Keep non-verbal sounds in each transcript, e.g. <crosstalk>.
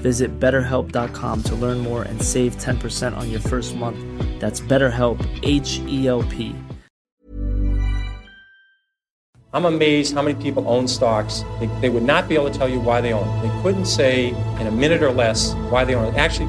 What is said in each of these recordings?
Visit betterhelp.com to learn more and save 10% on your first month. That's BetterHelp, H E L P. I'm amazed how many people own stocks. They, they would not be able to tell you why they own. They couldn't say in a minute or less why they own. Actually,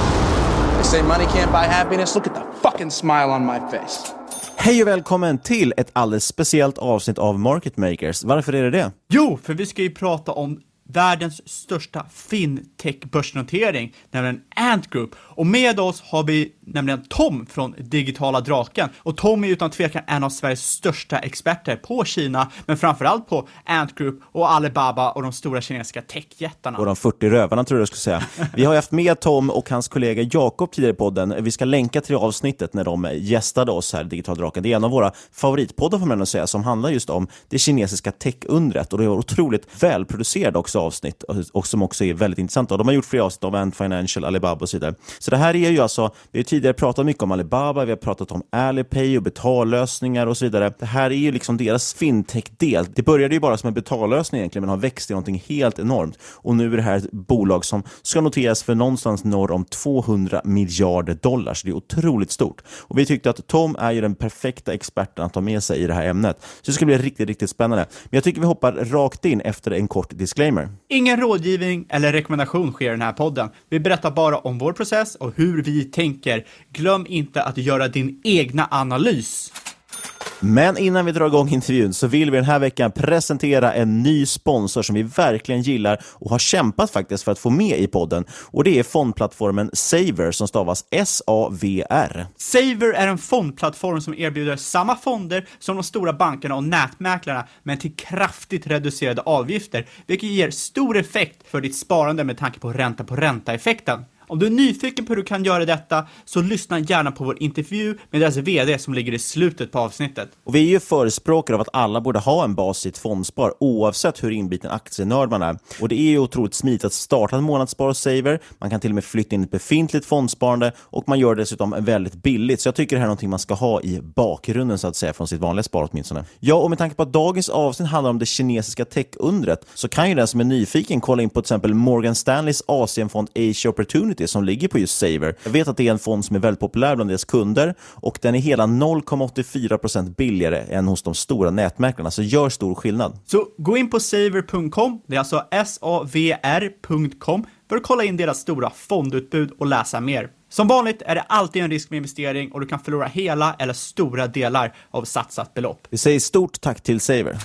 They say money can't buy happiness. Look at the fucking smile on my face. Hej och välkommen till ett alldeles speciellt avsnitt av Market Makers. Varför är det det? Jo, för vi ska ju prata om världens största fintech-börsnotering, nämligen Ant Group. Och med oss har vi nämligen Tom från Digitala Draken. Och Tom är utan tvekan en av Sveriges största experter på Kina, men framförallt på Ant Group och Alibaba och de stora kinesiska techjättarna. Och de 40 rövarna tror jag du skulle säga. Vi har haft med Tom och hans kollega Jakob tidigare i podden. Vi ska länka till avsnittet när de gästade oss här i Digital Draken. Det är en av våra favoritpoddar får man säga, som handlar just om det kinesiska techundret. Och det är otroligt välproducerade också avsnitt och som också är väldigt intressanta. Och de har gjort flera avsnitt om Ant Financial, Alibaba och så vidare. Så det här är ju alltså, vi har tidigare pratat mycket om Alibaba, vi har pratat om Alipay och betallösningar och så vidare. Det här är ju liksom deras fintech-del. Det började ju bara som en betallösning egentligen, men har växt till någonting helt enormt. Och nu är det här ett bolag som ska noteras för någonstans norr om 200 miljarder dollar, så det är otroligt stort. Och vi tyckte att Tom är ju den perfekta experten att ta med sig i det här ämnet. Så det ska bli riktigt, riktigt spännande. Men jag tycker vi hoppar rakt in efter en kort disclaimer. Ingen rådgivning eller rekommendation sker i den här podden. Vi berättar bara om vår process och hur vi tänker. Glöm inte att göra din egna analys. Men innan vi drar igång intervjun så vill vi den här veckan presentera en ny sponsor som vi verkligen gillar och har kämpat faktiskt för att få med i podden. Och Det är fondplattformen Saver som stavas S-A-V-R. Saver är en fondplattform som erbjuder samma fonder som de stora bankerna och nätmäklarna, men till kraftigt reducerade avgifter, vilket ger stor effekt för ditt sparande med tanke på ränta på ränta-effekten. Om du är nyfiken på hur du kan göra detta, så lyssna gärna på vår intervju med deras VD som ligger i slutet på avsnittet. Och vi är ju förespråkare av att alla borde ha en bas i ett fondspar, oavsett hur inbiten aktienörd man är. Och det är ju otroligt smidigt att starta en månadsspar hos Saver. Man kan till och med flytta in ett befintligt fondsparande och man gör det dessutom väldigt billigt. Så jag tycker det här är någonting man ska ha i bakgrunden så att säga, från sitt vanliga spar åtminstone. Ja, och med tanke på att dagens avsnitt handlar om det kinesiska techundret så kan ju den som är nyfiken kolla in på till exempel Morgan Stanleys Asienfond Asia Opportunity community som ligger på just Saver. Jag vet att det är en fond som är väldigt populär bland deras kunder och den är hela 0,84% billigare än hos de stora nätmäklarna, så gör stor skillnad. Så gå in på saver.com, det är alltså S-A-V-R.com, för att kolla in deras stora fondutbud och läsa mer. Som vanligt är det alltid en risk med investering och du kan förlora hela eller stora delar av satsat belopp. Vi säger stort tack till Saver.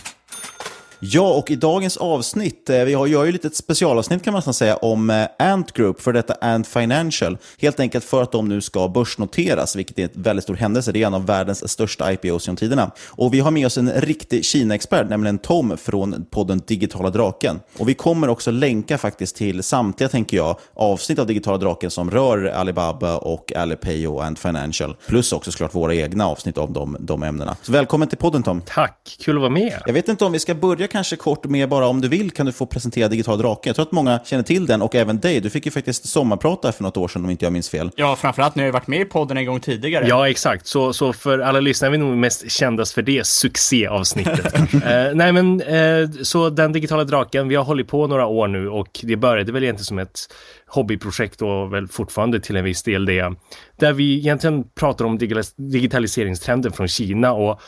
Ja, och i dagens avsnitt, eh, vi har, gör ju lite ett specialavsnitt kan man nästan säga om eh, Ant Group, för detta Ant Financial. Helt enkelt för att de nu ska börsnoteras, vilket är en väldigt stor händelse. Det är en av världens största IPOs genom tiderna. Och vi har med oss en riktig Kina-expert, nämligen Tom från podden Digitala Draken. Och vi kommer också länka faktiskt till samtliga, tänker jag, avsnitt av Digitala Draken som rör Alibaba och Alipay och Ant Financial. Plus också såklart våra egna avsnitt av de, de ämnena. Så välkommen till podden Tom. Tack, kul att vara med. Jag vet inte om vi ska börja kanske kort med bara om du vill kan du få presentera Digital Drake. Jag tror att många känner till den och även dig. Du fick ju faktiskt sommarprata för något år sedan om inte jag minns fel. Ja, framförallt när jag varit med i podden en gång tidigare. Ja, exakt. Så, så för alla lyssnare är vi nog mest kändast för det succéavsnittet. <laughs> eh, nej, men eh, så den digitala draken, vi har hållit på några år nu och det började väl egentligen som ett hobbyprojekt och väl fortfarande till en viss del det. Där vi egentligen pratar om digitaliseringstrenden från Kina och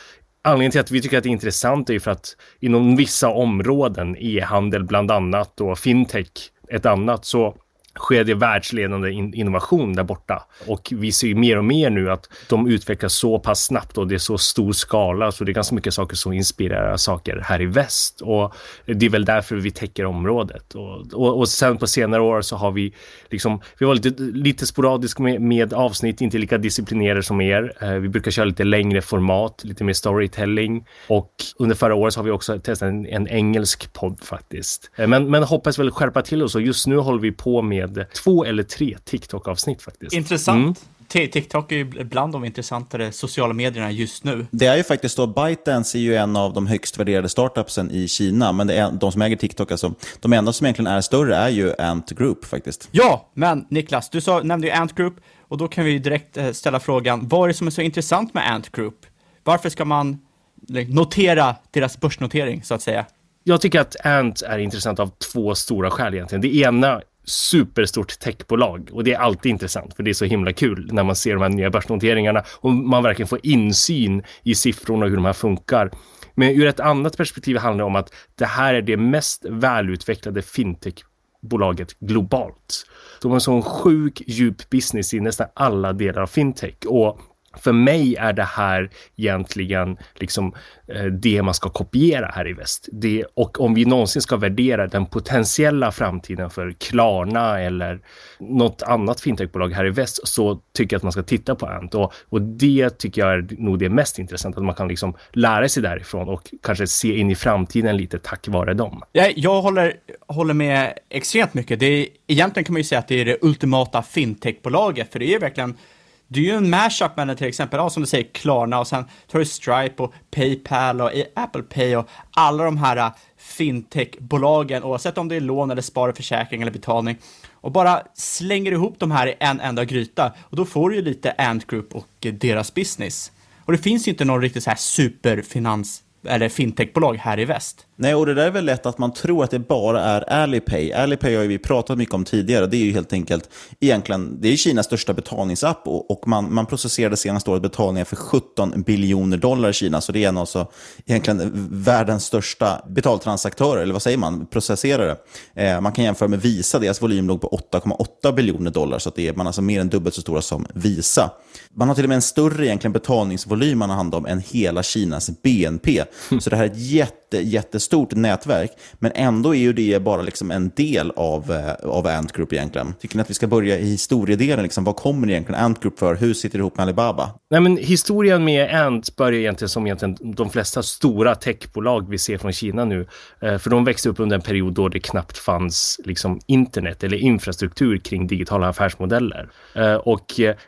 Anledningen till att vi tycker att det är intressant är ju för att inom vissa områden, e-handel bland annat och fintech ett annat, så sker det världsledande in innovation där borta. Och vi ser ju mer och mer nu att de utvecklas så pass snabbt och det är så stor skala så det är ganska mycket saker som inspirerar saker här i väst. Och det är väl därför vi täcker området. Och, och, och sen på senare år så har vi liksom, vi var lite, lite sporadiska med, med, avsnitt, inte lika disciplinerade som er. Eh, vi brukar köra lite längre format, lite mer storytelling. Och under förra året så har vi också testat en, en engelsk podd faktiskt. Eh, men, men hoppas väl skärpa till oss och just nu håller vi på med med två eller tre TikTok-avsnitt faktiskt. Intressant. Mm. TikTok är ju bland de intressantare sociala medierna just nu. Det är ju faktiskt så, ByteDance är ju en av de högst värderade startupsen i Kina, men det är de som äger TikTok, alltså, de enda som egentligen är större är ju Ant Group faktiskt. Ja, men Niklas, du sa, nämnde ju Ant Group, och då kan vi direkt eh, ställa frågan, vad är det som är så intressant med Ant Group? Varför ska man notera deras börsnotering, så att säga? Jag tycker att Ant är intressant av två stora skäl egentligen. Det ena superstort techbolag och det är alltid intressant för det är så himla kul när man ser de här nya börsnoteringarna och man verkligen får insyn i siffrorna och hur de här funkar. Men ur ett annat perspektiv handlar det om att det här är det mest välutvecklade fintechbolaget globalt. De har en sån sjuk djup business i nästan alla delar av fintech och för mig är det här egentligen liksom eh, det man ska kopiera här i väst. Det, och om vi någonsin ska värdera den potentiella framtiden för Klarna eller något annat fintechbolag här i väst så tycker jag att man ska titta på Ant. Och, och det tycker jag är nog det mest intressanta, att man kan liksom lära sig därifrån och kanske se in i framtiden lite tack vare dem. Jag, jag håller, håller med extremt mycket. Det är, egentligen kan man ju säga att det är det ultimata fintechbolaget, för det är verkligen det är ju en mashup mellan till exempel, ja, som du säger, Klarna och sen tar du Stripe och Paypal och Apple Pay och alla de här äh, fintechbolagen, oavsett om det är lån eller spar, försäkring eller betalning, och bara slänger ihop de här i en enda gryta. Och då får du ju lite Ant Group och äh, deras business. Och det finns ju inte någon riktigt så här superfinans eller fintechbolag här i väst. Nej, och det där är väl lätt att man tror att det bara är Alipay. Alipay har ju vi pratat mycket om tidigare. Det är ju helt enkelt egentligen, det är Kinas största betalningsapp och, och man, man processerade senaste året betalningar för 17 biljoner dollar i Kina. Så det är en alltså egentligen världens största betaltransaktörer, eller vad säger man, processerare. Eh, man kan jämföra med Visa, deras volym låg på 8,8 biljoner dollar, så att det är man alltså mer än dubbelt så stora som Visa. Man har till och med en större egentligen betalningsvolym man har hand om än hela Kinas BNP. Så det här är ett jätte, jättestort nätverk, men ändå är ju det bara liksom en del av, eh, av Ant Group egentligen. Tycker ni att vi ska börja i historiedelen? Liksom, vad kommer egentligen Ant Group för? Hur sitter det ihop med Alibaba? Nej, men historien med Ant börjar egentligen som egentligen de flesta stora techbolag vi ser från Kina nu. Eh, för de växte upp under en period då det knappt fanns liksom, internet eller infrastruktur kring digitala affärsmodeller. Eh, och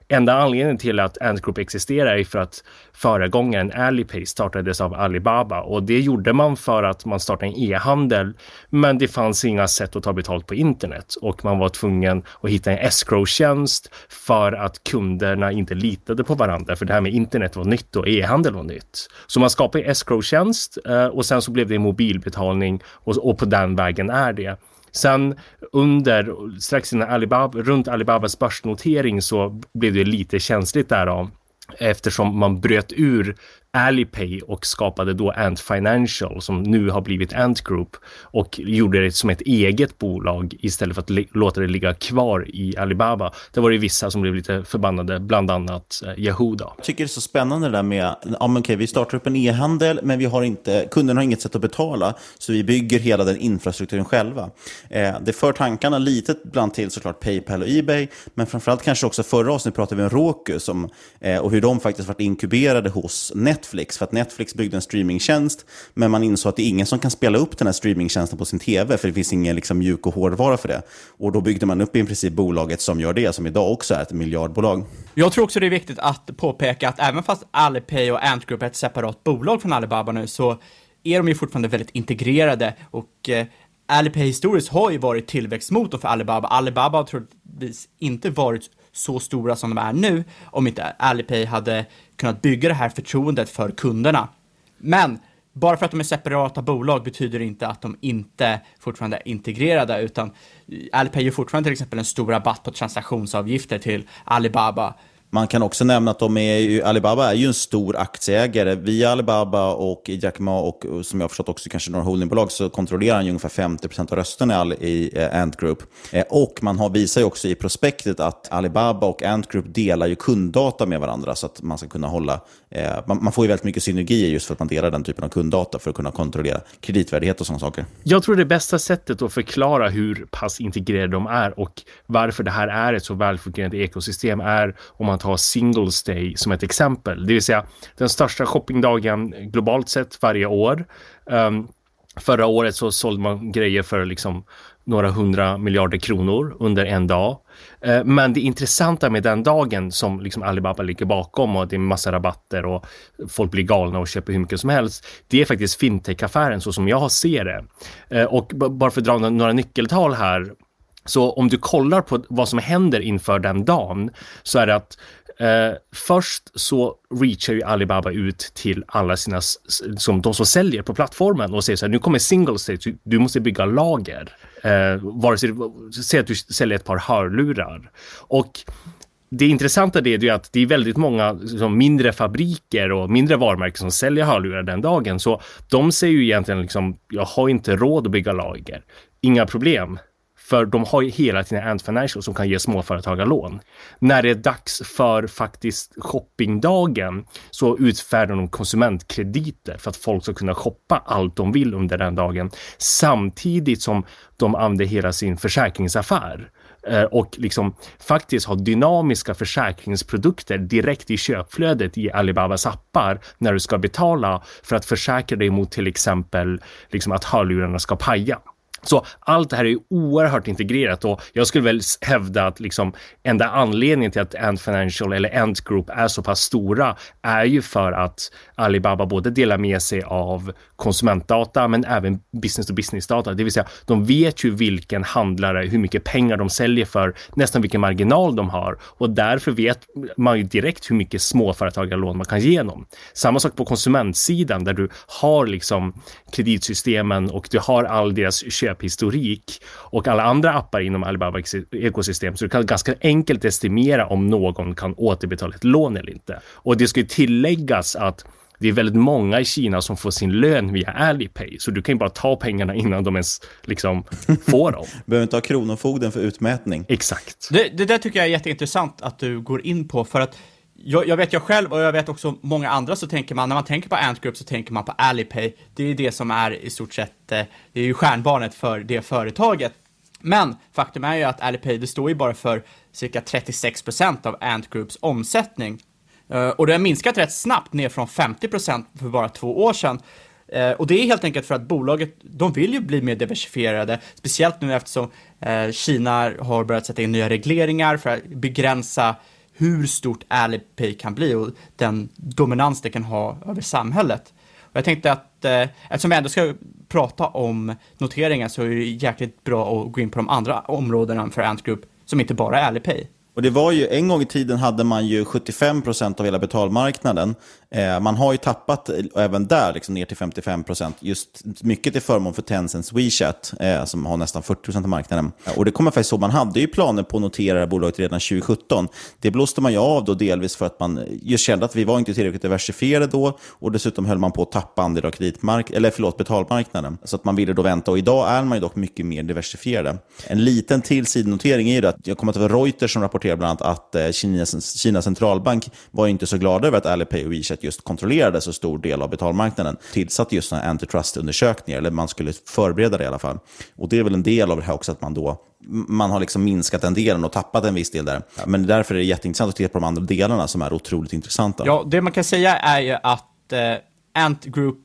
enda anledningen till att Ant Group existerar är för att föregångaren Alipay startades av Alibaba och det gjorde man för att man startade en e-handel. Men det fanns inga sätt att ta betalt på internet och man var tvungen att hitta en escrow-tjänst för att kunderna inte litade på varandra. För det här med internet var nytt och e-handel var nytt. Så man skapade escrow-tjänst eh, och sen så blev det mobilbetalning och, på den vägen är det. Sen under, strax innan Alibaba, runt Alibabas börsnotering så blev det lite känsligt därav eftersom man bröt ur Alipay och skapade då Ant Financial som nu har blivit Ant Group och gjorde det som ett eget bolag istället för att låta det ligga kvar i Alibaba. Det var det vissa som blev lite förbannade, bland annat eh, Yahoo. Då. Jag tycker det är så spännande det där med, ja men okej, vi startar upp en e-handel, men vi har inte, kunden har inget sätt att betala, så vi bygger hela den infrastrukturen själva. Eh, det för tankarna lite bland till såklart Paypal och Ebay, men framförallt kanske också förra avsnittet pratade vi om Roku som, eh, och hur de faktiskt varit inkuberade hos Net Netflix, för att Netflix byggde en streamingtjänst, men man insåg att det är ingen som kan spela upp den här streamingtjänsten på sin tv, för det finns ingen liksom, mjuk och hårdvara för det. Och då byggde man upp i princip bolaget som gör det, som idag också är ett miljardbolag. Jag tror också det är viktigt att påpeka att även fast Alipay och Ant Group är ett separat bolag från Alibaba nu, så är de ju fortfarande väldigt integrerade och eh, Alipay historiskt har ju varit tillväxtmotor för Alibaba. Alibaba har troligtvis inte varit så stora som de är nu om inte Alipay hade kunnat bygga det här förtroendet för kunderna. Men bara för att de är separata bolag betyder det inte att de inte fortfarande är integrerade, utan Alipay ger fortfarande till exempel en stor rabatt på transaktionsavgifter till Alibaba man kan också nämna att de är, Alibaba är ju en stor aktieägare. Via Alibaba och Jack Ma och som jag har förstått också kanske några holdingbolag så kontrollerar han ju ungefär 50% av rösterna i eh, Ant Group. Eh, och man har, visar ju också i prospektet att Alibaba och Ant Group delar ju kunddata med varandra så att man ska kunna hålla, eh, man, får ju väldigt mycket synergier just för att man delar den typen av kunddata för att kunna kontrollera kreditvärdighet och sådana saker. Jag tror det bästa sättet att förklara hur pass integrerade de är och varför det här är ett så välfungerande ekosystem är om man tar Singles Day som ett exempel, det vill säga den största shoppingdagen globalt sett varje år. Um, förra året så sålde man grejer för liksom några hundra miljarder kronor under en dag. Ehm, men det intressanta med den dagen som liksom Alibaba ligger bakom och det är massa rabatter och folk blir galna och köper hur mycket som helst. Det är faktiskt fintech-affären så som jag ser det. Ehm, och bara för att dra några nyckeltal här så om du kollar på vad som händer inför den dagen så är det att Eh, först så reachar ju Alibaba ut till alla sina, som de som säljer på plattformen och säger så här, nu kommer single stage, du måste bygga lager. Eh, vare sig, säg att du säljer ett par hörlurar. Och det intressanta är ju att det är väldigt många liksom, mindre fabriker och mindre varumärken som säljer hörlurar den dagen. Så de säger ju egentligen liksom, jag har inte råd att bygga lager. Inga problem. För de har ju hela tiden Ant Financial som kan ge småföretagarlån. När det är dags för faktiskt shoppingdagen så utfärdar de konsumentkrediter för att folk ska kunna shoppa allt de vill under den dagen. Samtidigt som de använder hela sin försäkringsaffär eh, och liksom faktiskt ha dynamiska försäkringsprodukter direkt i köpflödet i Alibabas appar när du ska betala för att försäkra dig mot till exempel liksom att hörlurarna ska paja. Så allt det här är oerhört integrerat och jag skulle väl hävda att liksom enda anledningen till att Ant Financial eller Ant Group är så pass stora är ju för att Alibaba både delar med sig av konsumentdata men även business to business data. Det vill säga, de vet ju vilken handlare, hur mycket pengar de säljer för, nästan vilken marginal de har och därför vet man ju direkt hur mycket småföretagarlån man kan ge dem. Samma sak på konsumentsidan där du har liksom kreditsystemen och du har all deras köp köphistorik och alla andra appar inom Alibabas ekosystem. Så du kan ganska enkelt estimera om någon kan återbetala ett lån eller inte. Och det ska ju tilläggas att det är väldigt många i Kina som får sin lön via Alipay, så du kan ju bara ta pengarna innan de ens liksom får dem. <laughs> Behöver inte ha Kronofogden för utmätning. Exakt. Det, det där tycker jag är jätteintressant att du går in på, för att jag, jag, vet jag själv och jag vet också många andra så tänker man, när man tänker på Ant Group så tänker man på Alipay. Det är det som är i stort sett, eh, det är ju stjärnbarnet för det företaget. Men faktum är ju att Alipay, det står ju bara för cirka 36% av Ant Groups omsättning. Eh, och det har minskat rätt snabbt ner från 50% för bara två år sedan. Eh, och det är helt enkelt för att bolaget, de vill ju bli mer diversifierade, speciellt nu eftersom Kina har börjat sätta in nya regleringar för att begränsa hur stort Alipay kan bli och den dominans det kan ha över samhället. Och jag tänkte att eh, eftersom vi ändå ska prata om noteringar så är det jäkligt bra att gå in på de andra områdena för Ant Group som inte bara är Alipay. Och det var ju, en gång i tiden hade man ju 75% av hela betalmarknaden. Eh, man har ju tappat eh, även där liksom ner till 55 procent, just mycket till förmån för Tencents WeChat, eh, som har nästan 40 procent av marknaden. Eh, och det kommer faktiskt så, man hade ju planer på att notera det här bolaget redan 2017. Det blåste man ju av då delvis för att man just kände att vi var inte tillräckligt diversifierade då och dessutom höll man på att tappa andel av kreditmark eller förlåt, betalmarknaden. Så att man ville då vänta och idag är man ju dock mycket mer diversifierade. En liten till sidnotering är ju att jag kommer att vara Reuters som rapporterar bland annat att eh, Kinas, Kinas centralbank var inte så glada över att Alipay och WeChat just kontrollerade så stor del av betalmarknaden. Tillsatte just sådana antitrust-undersökningar, eller man skulle förbereda det i alla fall. Och det är väl en del av det här också att man då man har liksom minskat den delen och tappat en viss del där. Men därför är det jätteintressant att titta på de andra delarna som är otroligt intressanta. Ja, det man kan säga är ju att eh, Ant Group,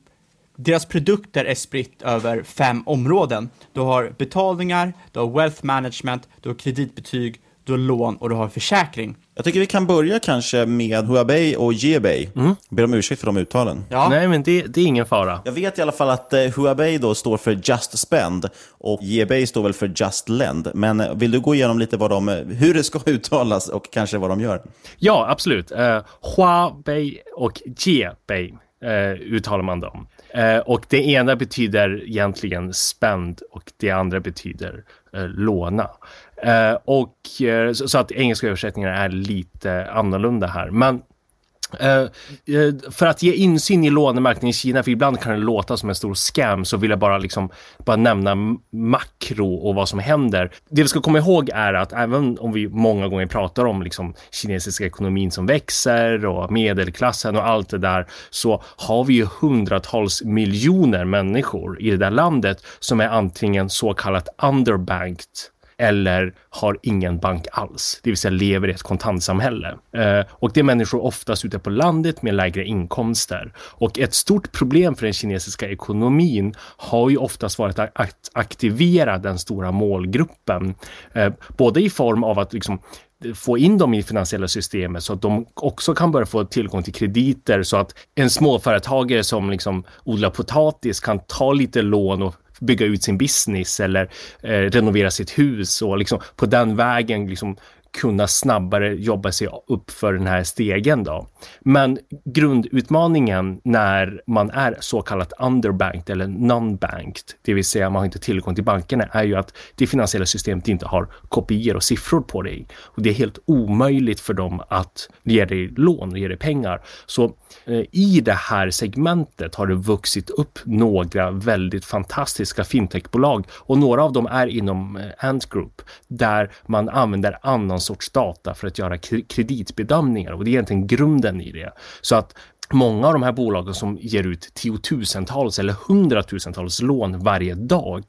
deras produkter är spritt över fem områden. Du har betalningar, du har wealth management, du har kreditbetyg, du har lån och du har försäkring. Jag tycker vi kan börja kanske med Huawei och Jebei. Mm. Ber om ursäkt för de uttalen. Ja. Nej, men det, det, är ingen fara. Jag vet i alla fall att eh, Huawei då står för Just Spend och Jebei står väl för Just Lend. Men eh, vill du gå igenom lite vad de, hur det ska <laughs> uttalas och kanske vad de gör? Ja, absolut. Uh, Huawei och Jebei uh, uttalar man dem. Uh, och det ena betyder egentligen spend och det andra betyder uh, låna. Eh, och eh, så, så, att engelska översättningar är lite annorlunda här. Men Uh, för att ge insyn i lånemarknaden i Kina, för ibland kan det låta som en stor scam, så vill jag bara, liksom, bara nämna makro och vad som händer. Det vi ska komma ihåg är att även om vi många gånger pratar om liksom, kinesiska ekonomin som växer och medelklassen och allt det där, så har vi ju hundratals miljoner människor i det där landet som är antingen så kallat underbanked eller har ingen bank alls, det vill säga lever i ett kontantsamhälle. Eh, och det är människor oftast ute på landet med lägre inkomster. Och ett stort problem för den kinesiska ekonomin har ju oftast varit att aktivera den stora målgruppen, eh, både i form av att liksom eh, få in dem i finansiella systemet så att de också kan börja få tillgång till krediter så att en småföretagare som liksom odlar potatis kan ta lite lån och bygga ut sin business eller eh, renovera sitt hus och liksom på den vägen liksom kunna snabbare jobba sig upp för den här stegen då. Men grundutmaningen när man är så kallat underbanked eller non-banked, det vill säga man har inte tillgång till bankerna, är ju att det finansiella systemet inte har kopior och siffror på dig. Och det är helt omöjligt för dem att ge dig lån och ge dig pengar. Så eh, i det här segmentet har det vuxit upp några väldigt fantastiska fintechbolag och några av dem är inom eh, Ant Group där man använder annan sorts data för att göra kreditbedömningar och det är egentligen grunden i det. Så att Många av de här bolagen som ger ut tiotusentals eller hundratusentals lån varje dag,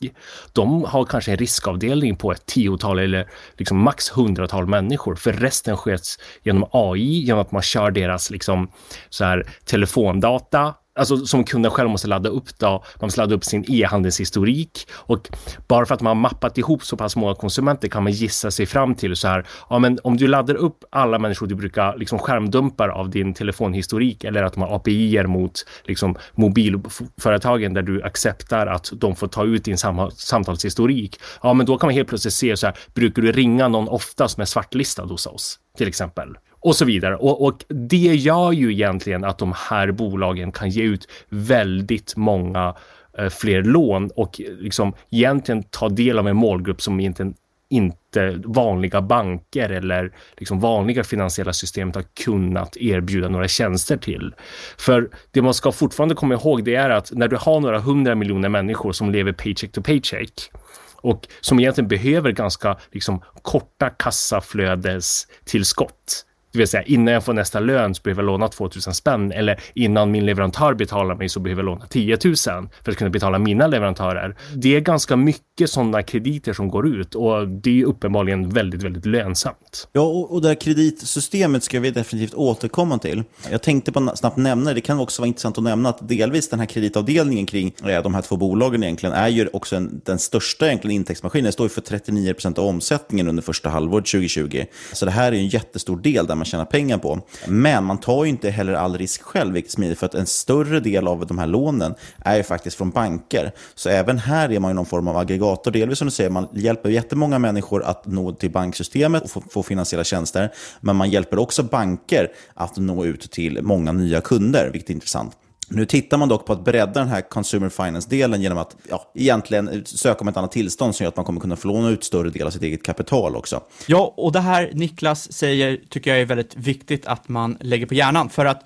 de har kanske en riskavdelning på ett tiotal eller liksom max hundratal människor, för resten sköts genom AI, genom att man kör deras liksom så här telefondata alltså som kunden själv måste ladda upp då. Man måste ladda upp sin e-handelshistorik och bara för att man har mappat ihop så pass många konsumenter kan man gissa sig fram till så här. Ja, men om du laddar upp alla människor du brukar liksom skärmdumpar av din telefonhistorik eller att man API mot liksom mobilföretagen där du accepterar att de får ta ut din sam samtalshistorik. Ja, men då kan man helt plötsligt se så här. Brukar du ringa någon ofta som är svartlistad hos oss till exempel? Och så vidare. Och, och, det gör ju egentligen att de här bolagen kan ge ut väldigt många eh, fler lån och liksom egentligen ta del av en målgrupp som inte, inte vanliga banker eller liksom vanliga finansiella systemet har kunnat erbjuda några tjänster till. För det man ska fortfarande komma ihåg det är att när du har några hundra miljoner människor som lever paycheck to paycheck och som egentligen behöver ganska liksom, korta kassaflödestillskott det vill säga innan jag får nästa lön så behöver jag låna 2000 spänn eller innan min leverantör betalar mig så behöver jag låna 10 000 för att kunna betala mina leverantörer. Det är ganska mycket sådana krediter som går ut och det är uppenbarligen väldigt, väldigt lönsamt. Ja, och, och det här kreditsystemet ska vi definitivt återkomma till. Jag tänkte på snabbt nämna, det kan också vara intressant att nämna att delvis den här kreditavdelningen kring ja, de här två bolagen egentligen är ju också en, den största egentligen intäktsmaskinen. Det står ju för 39 procent av omsättningen under första halvåret 2020. Så det här är en jättestor del där man tjänar pengar på. Men man tar ju inte heller all risk själv, vilket är smidigt, för att en större del av de här lånen är ju faktiskt från banker. Så även här är man ju någon form av aggregator. Delvis som du säger, man hjälper jättemånga människor att nå till banksystemet och få, få finansiella tjänster. Men man hjälper också banker att nå ut till många nya kunder, vilket är intressant. Nu tittar man dock på att bredda den här consumer finance-delen genom att ja, egentligen söka om ett annat tillstånd som gör att man kommer kunna få låna ut större del av sitt eget kapital också. Ja, och det här Niklas säger tycker jag är väldigt viktigt att man lägger på hjärnan. För att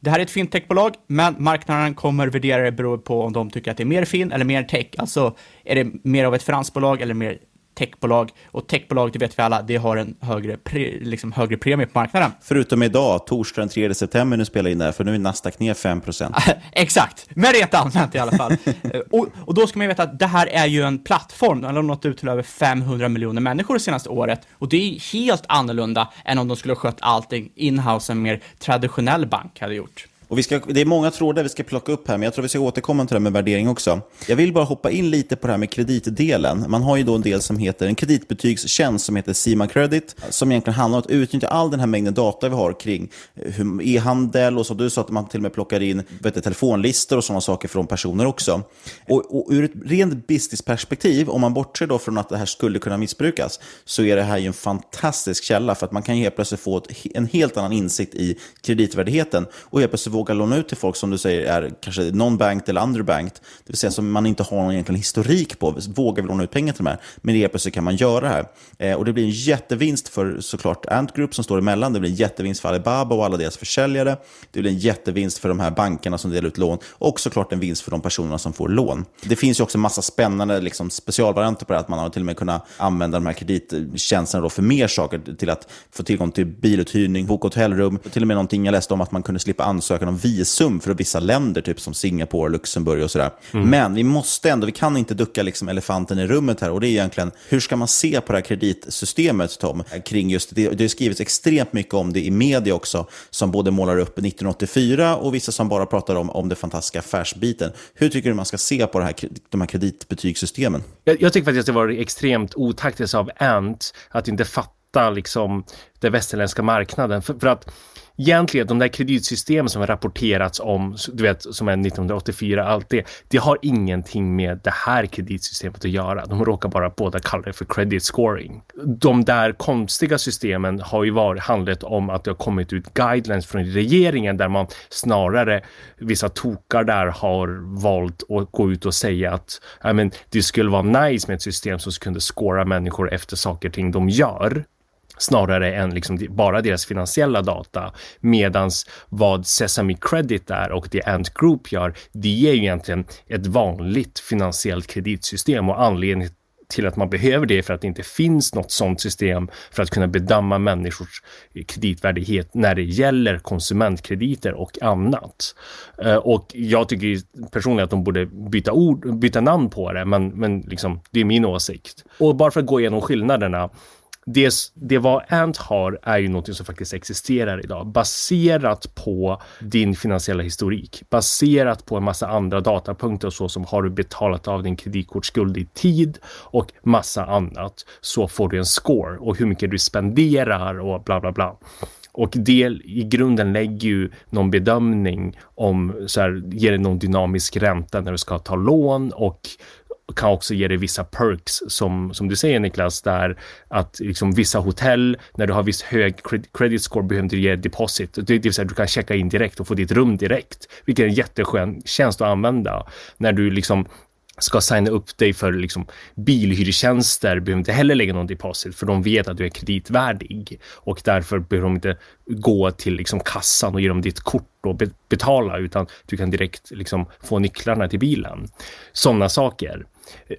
det här är ett fintechbolag, men marknaden kommer värdera det beroende på om de tycker att det är mer fin eller mer tech. Alltså, är det mer av ett finansbolag eller mer techbolag. Och techbolag, det vet vi alla, det har en högre, pre, liksom högre premie på marknaden. Förutom idag, torsdag den 3 september, nu spelar in där, för nu är Nasdaq ner 5%. <laughs> Exakt, men rent allmänt i alla fall. <laughs> och, och, då ska man veta att det här är ju en plattform, den har nått ut till över 500 miljoner människor det senaste året. Och det är helt annorlunda än om de skulle ha skött allting inhouse, en mer traditionell bank hade gjort. Och vi ska, det är många trådar vi ska plocka upp här, men jag tror vi ska återkomma till det här med värdering också. Jag vill bara hoppa in lite på det här med kreditdelen. Man har ju då en del som heter en kreditbetygstjänst som heter Sima Credit, som egentligen handlar om att utnyttja all den här mängden data vi har kring e-handel och så. Du sa att man till och med plockar in vet du, telefonlistor och sådana saker från personer också. Och, och ur ett rent businessperspektiv, om man bortser då från att det här skulle kunna missbrukas, så är det här ju en fantastisk källa för att man kan helt plötsligt få ett, en helt annan insikt i kreditvärdigheten och helt plötsligt våga låna ut till folk som du säger är kanske non-banked eller underbanked, det vill säga som man inte har någon egentligen historik på, vågar vi låna ut pengar till de här, men det plötsligt kan man göra det här. Eh, och det blir en jättevinst för såklart Ant Group som står emellan, det blir en jättevinst för Alibaba och alla deras försäljare, det blir en jättevinst för de här bankerna som delar ut lån. Och såklart en vinst för de personerna som får lån. Det finns ju också massa spännande liksom, specialvarianter på det, här, att man har till och med kunnat använda de här kredittjänsterna för mer saker, till att få tillgång till biluthyrning, boka hotellrum, till och med någonting jag läste om att man kunde slippa ansökan om visum för vissa länder, typ som Singapore, Luxemburg och sådär. Mm. Men vi måste ändå, vi kan inte ducka liksom elefanten i rummet här och det är egentligen, hur ska man se på det här kreditsystemet, Tom? Kring just det, det har skrivits extremt mycket om det i media också, som både målar upp 1984 och vissa som bara pratar om, om det fantastiska affärsbiten. Hur tycker du man ska se på det här, de här kreditbetygssystemen? Jag, jag tycker faktiskt att det var extremt otaktiskt av Ant att inte fatta liksom den västerländska marknaden. För, för att egentligen de där kreditsystem som har rapporterats om, du vet, som är 1984, allt det, det har ingenting med det här kreditsystemet att göra. De råkar bara båda kalla det för credit scoring. De där konstiga systemen har ju varit, handlat om att det har kommit ut guidelines från regeringen där man snarare, vissa tokar där har valt att gå ut och säga att I mean, det skulle vara nice med ett system som kunde scora människor efter saker och ting de gör snarare än liksom bara deras finansiella data. Medans vad Sesame Credit är och det Ant Group gör, det är ju egentligen ett vanligt finansiellt kreditsystem och anledningen till att man behöver det för att det inte finns något sådant system för att kunna bedöma människors kreditvärdighet när det gäller konsumentkrediter och annat. Eh, och jag tycker personligen att de borde byta, ord, byta namn på det, men, men liksom, det är min åsikt. Och bara för att gå igenom skillnaderna det, det vad Ant har är ju någonting som faktiskt existerar idag baserat på din finansiella historik, baserat på en massa andra datapunkter och så som har du betalat av din kreditkortsskuld i tid och massa annat så får du en score och hur mycket du spenderar och bla bla bla. Och det i grunden lägger ju någon bedömning om så här, ger det någon dynamisk ränta när du ska ta lån och kan också ge dig vissa perks som, som du säger Niklas, där att liksom vissa hotell, när du har viss hög credit score behöver du ge deposit. Det, det vill säga du kan checka in direkt och få ditt rum direkt, vilket är en jätteskön tjänst att använda. När du liksom ska signa upp dig för liksom bilhyrtjänster behöver inte heller lägga någon deposit för de vet att du är kreditvärdig och därför behöver de inte gå till liksom kassan och ge dem ditt kort och betala utan du kan direkt liksom få nycklarna till bilen. Sådana saker.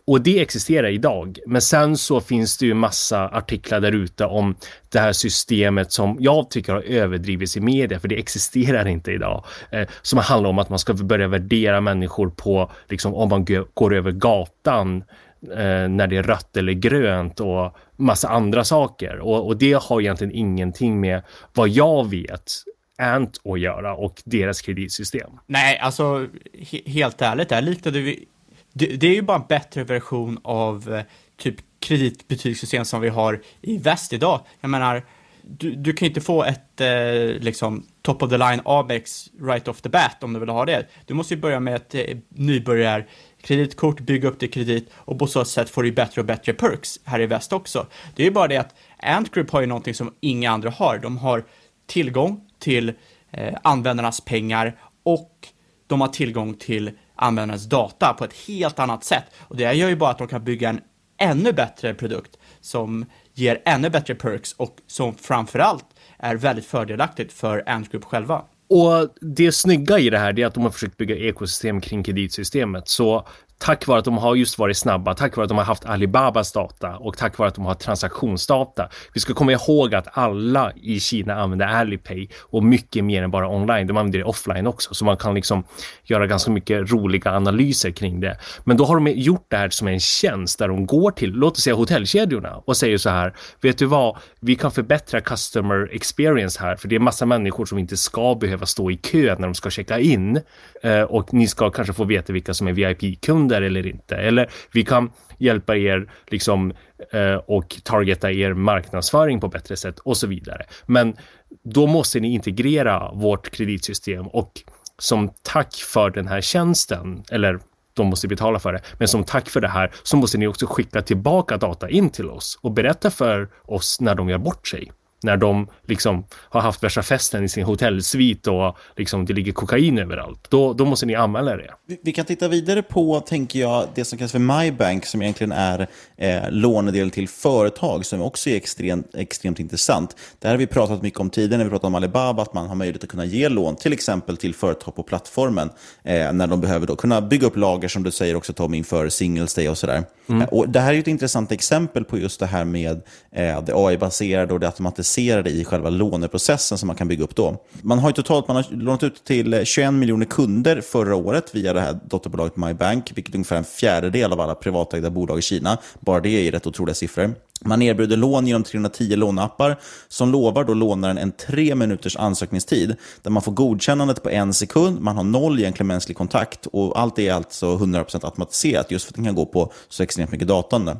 Och det existerar idag. Men sen så finns det ju massa artiklar där ute om det här systemet som jag tycker har överdrivits i media, för det existerar inte idag. Eh, som handlar om att man ska börja värdera människor på liksom om man går över gatan eh, när det är rött eller grönt och massa andra saker. Och, och det har egentligen ingenting med vad jag vet Ant att göra och deras kreditsystem. Nej, alltså he helt ärligt, där liknade vi det, det, är ju bara en bättre version av eh, typ kreditbetygssystem som vi har i väst idag. Jag menar, du, du kan inte få ett eh, liksom top of the line Amex right off the bat om du vill ha det. Du måste ju börja med ett eh, nybörjarkreditkort, bygga upp det kredit och på så sätt får du bättre och bättre perks här i väst också. Det är ju bara det att Ant Group har ju någonting som inga andra har. De har tillgång till eh, användarnas pengar och de har tillgång till användarens data på ett helt annat sätt. Och det gör ju bara att de kan bygga en ännu bättre produkt som ger ännu bättre perks och som framförallt är väldigt fördelaktigt för Ant Group själva. Och det snygga i det här är att de har försökt bygga ekosystem kring kreditsystemet. Så tack vare att de har just varit snabba, tack vare att de har haft Alibabas data och tack vare att de har transaktionsdata. Vi ska komma ihåg att alla i Kina använder Alipay och mycket mer än bara online. De använder det offline också, så man kan liksom göra ganska mycket roliga analyser kring det. Men då har de gjort det här som en tjänst där de går till, låt oss säga hotellkedjorna och säger så här, vet du vad, vi kan förbättra customer experience här, för det är massa människor som inte ska behöva stå i kö när de ska checka in eh, och ni ska kanske få veta vilka som är VIP-kunder kunder eller inte. Eller vi kan hjälpa er liksom eh, och targeta er marknadsföring på bättre sätt och så vidare. Men då måste ni integrera vårt kreditsystem och som tack för den här tjänsten, eller de måste betala för det. Men som tack för det här så måste ni också skicka tillbaka data in till oss och berätta för oss när de gör bort sig när de liksom har haft värsta festen i sin hotellsvit och liksom det ligger kokain överallt. Då, då måste ni anmäla det. Vi, vi kan titta vidare på, tänker jag, det som kallas för MyBank som egentligen är eh, lånedel till företag som också är extremt, extremt intressant. Det här har vi pratat mycket om tidigare när vi pratade om Alibaba, att man har möjlighet att kunna ge lån till exempel till företag på plattformen eh, när de behöver då kunna bygga upp lager som du säger också Tom inför Singles Day och sådär. Mm. Eh, och det här är ett intressant exempel på just det här med eh, det AI-baserade och det automatiserade placerade i själva låneprocessen som man kan bygga upp då. Man har totalt man har lånat ut till 21 miljoner kunder förra året via det här dotterbolaget MyBank, vilket är ungefär en fjärdedel av alla privatägda bolag i Kina. Bara det är rätt otroliga siffror. Man erbjuder lån genom 310 låneappar som lovar då lånaren en tre minuters ansökningstid där man får godkännandet på en sekund, man har noll egentligen mänsklig kontakt och allt är alltså 100% automatiserat just för att det kan gå på så extremt mycket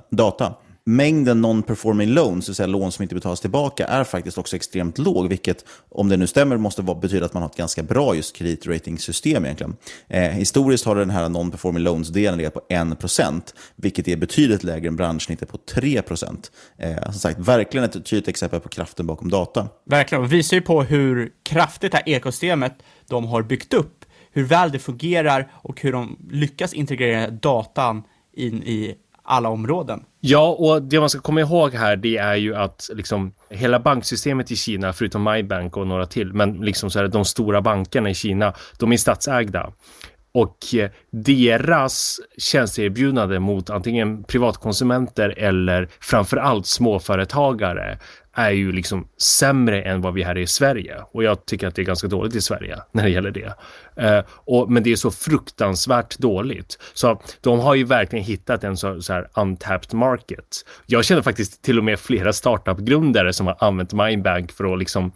data mängden non-performing loans, det vill säga lån som inte betalas tillbaka, är faktiskt också extremt låg, vilket om det nu stämmer måste betyda att man har ett ganska bra just kreditratingsystem egentligen. Eh, historiskt har den här non-performing loans-delen legat på 1%, vilket är betydligt lägre än branschsnittet på 3%. Eh, som sagt, verkligen ett tydligt exempel på kraften bakom data. Verkligen, och visar ju på hur kraftigt det här ekosystemet de har byggt upp, hur väl det fungerar och hur de lyckas integrera datan in i alla områden. Ja, och det man ska komma ihåg här, det är ju att liksom hela banksystemet i Kina, förutom MyBank och några till, men liksom så här, de stora bankerna i Kina, de är statsägda. Och eh, deras tjänsteerbjudande mot antingen privatkonsumenter eller framförallt småföretagare är ju liksom sämre än vad vi här i Sverige. Och jag tycker att det är ganska dåligt i Sverige <laughs> när det gäller det. Eh, och, men det är så fruktansvärt dåligt. Så de har ju verkligen hittat en så, så här untapped market. Jag känner faktiskt till och med flera startup-grundare som har använt Mindbank för att liksom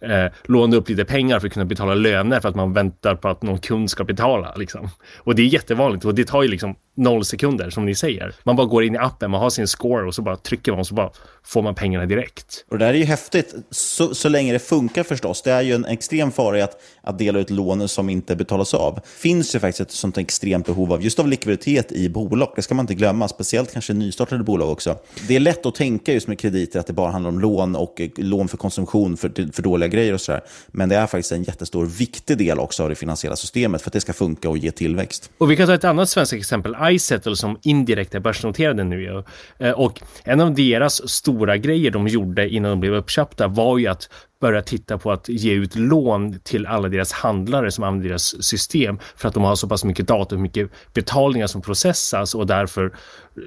eh, låna upp lite pengar för att kunna betala löner för att man väntar på att någon kund ska betala. Liksom. Och det är jättevanligt och det tar ju liksom noll sekunder som ni säger. Man bara går in i appen, man har sin score och så bara trycker man och så bara får man pengarna direkt. Och det här är ju häftigt, så, så länge det funkar förstås. Det är ju en extrem fara i att, att dela ut lån som inte betalas av. Finns ju faktiskt ett sånt extremt behov av just av likviditet i bolag. Det ska man inte glömma, speciellt kanske nystartade bolag också. Det är lätt att tänka just med krediter att det bara handlar om lån och lån för konsumtion för, för dåliga grejer och sådär. Men det är faktiskt en jättestor viktig del också av det finansiella systemet för att det ska funka och ge tillväxt. Och vi kan ta ett annat svenskt exempel, iSettle som indirekt är börsnoterade nu. Eh, och en av deras stora grejer de gjorde innan de blev uppköpta var ju att börja titta på att ge ut lån till alla deras handlare som använder deras system för att de har så pass mycket data och mycket betalningar som processas och därför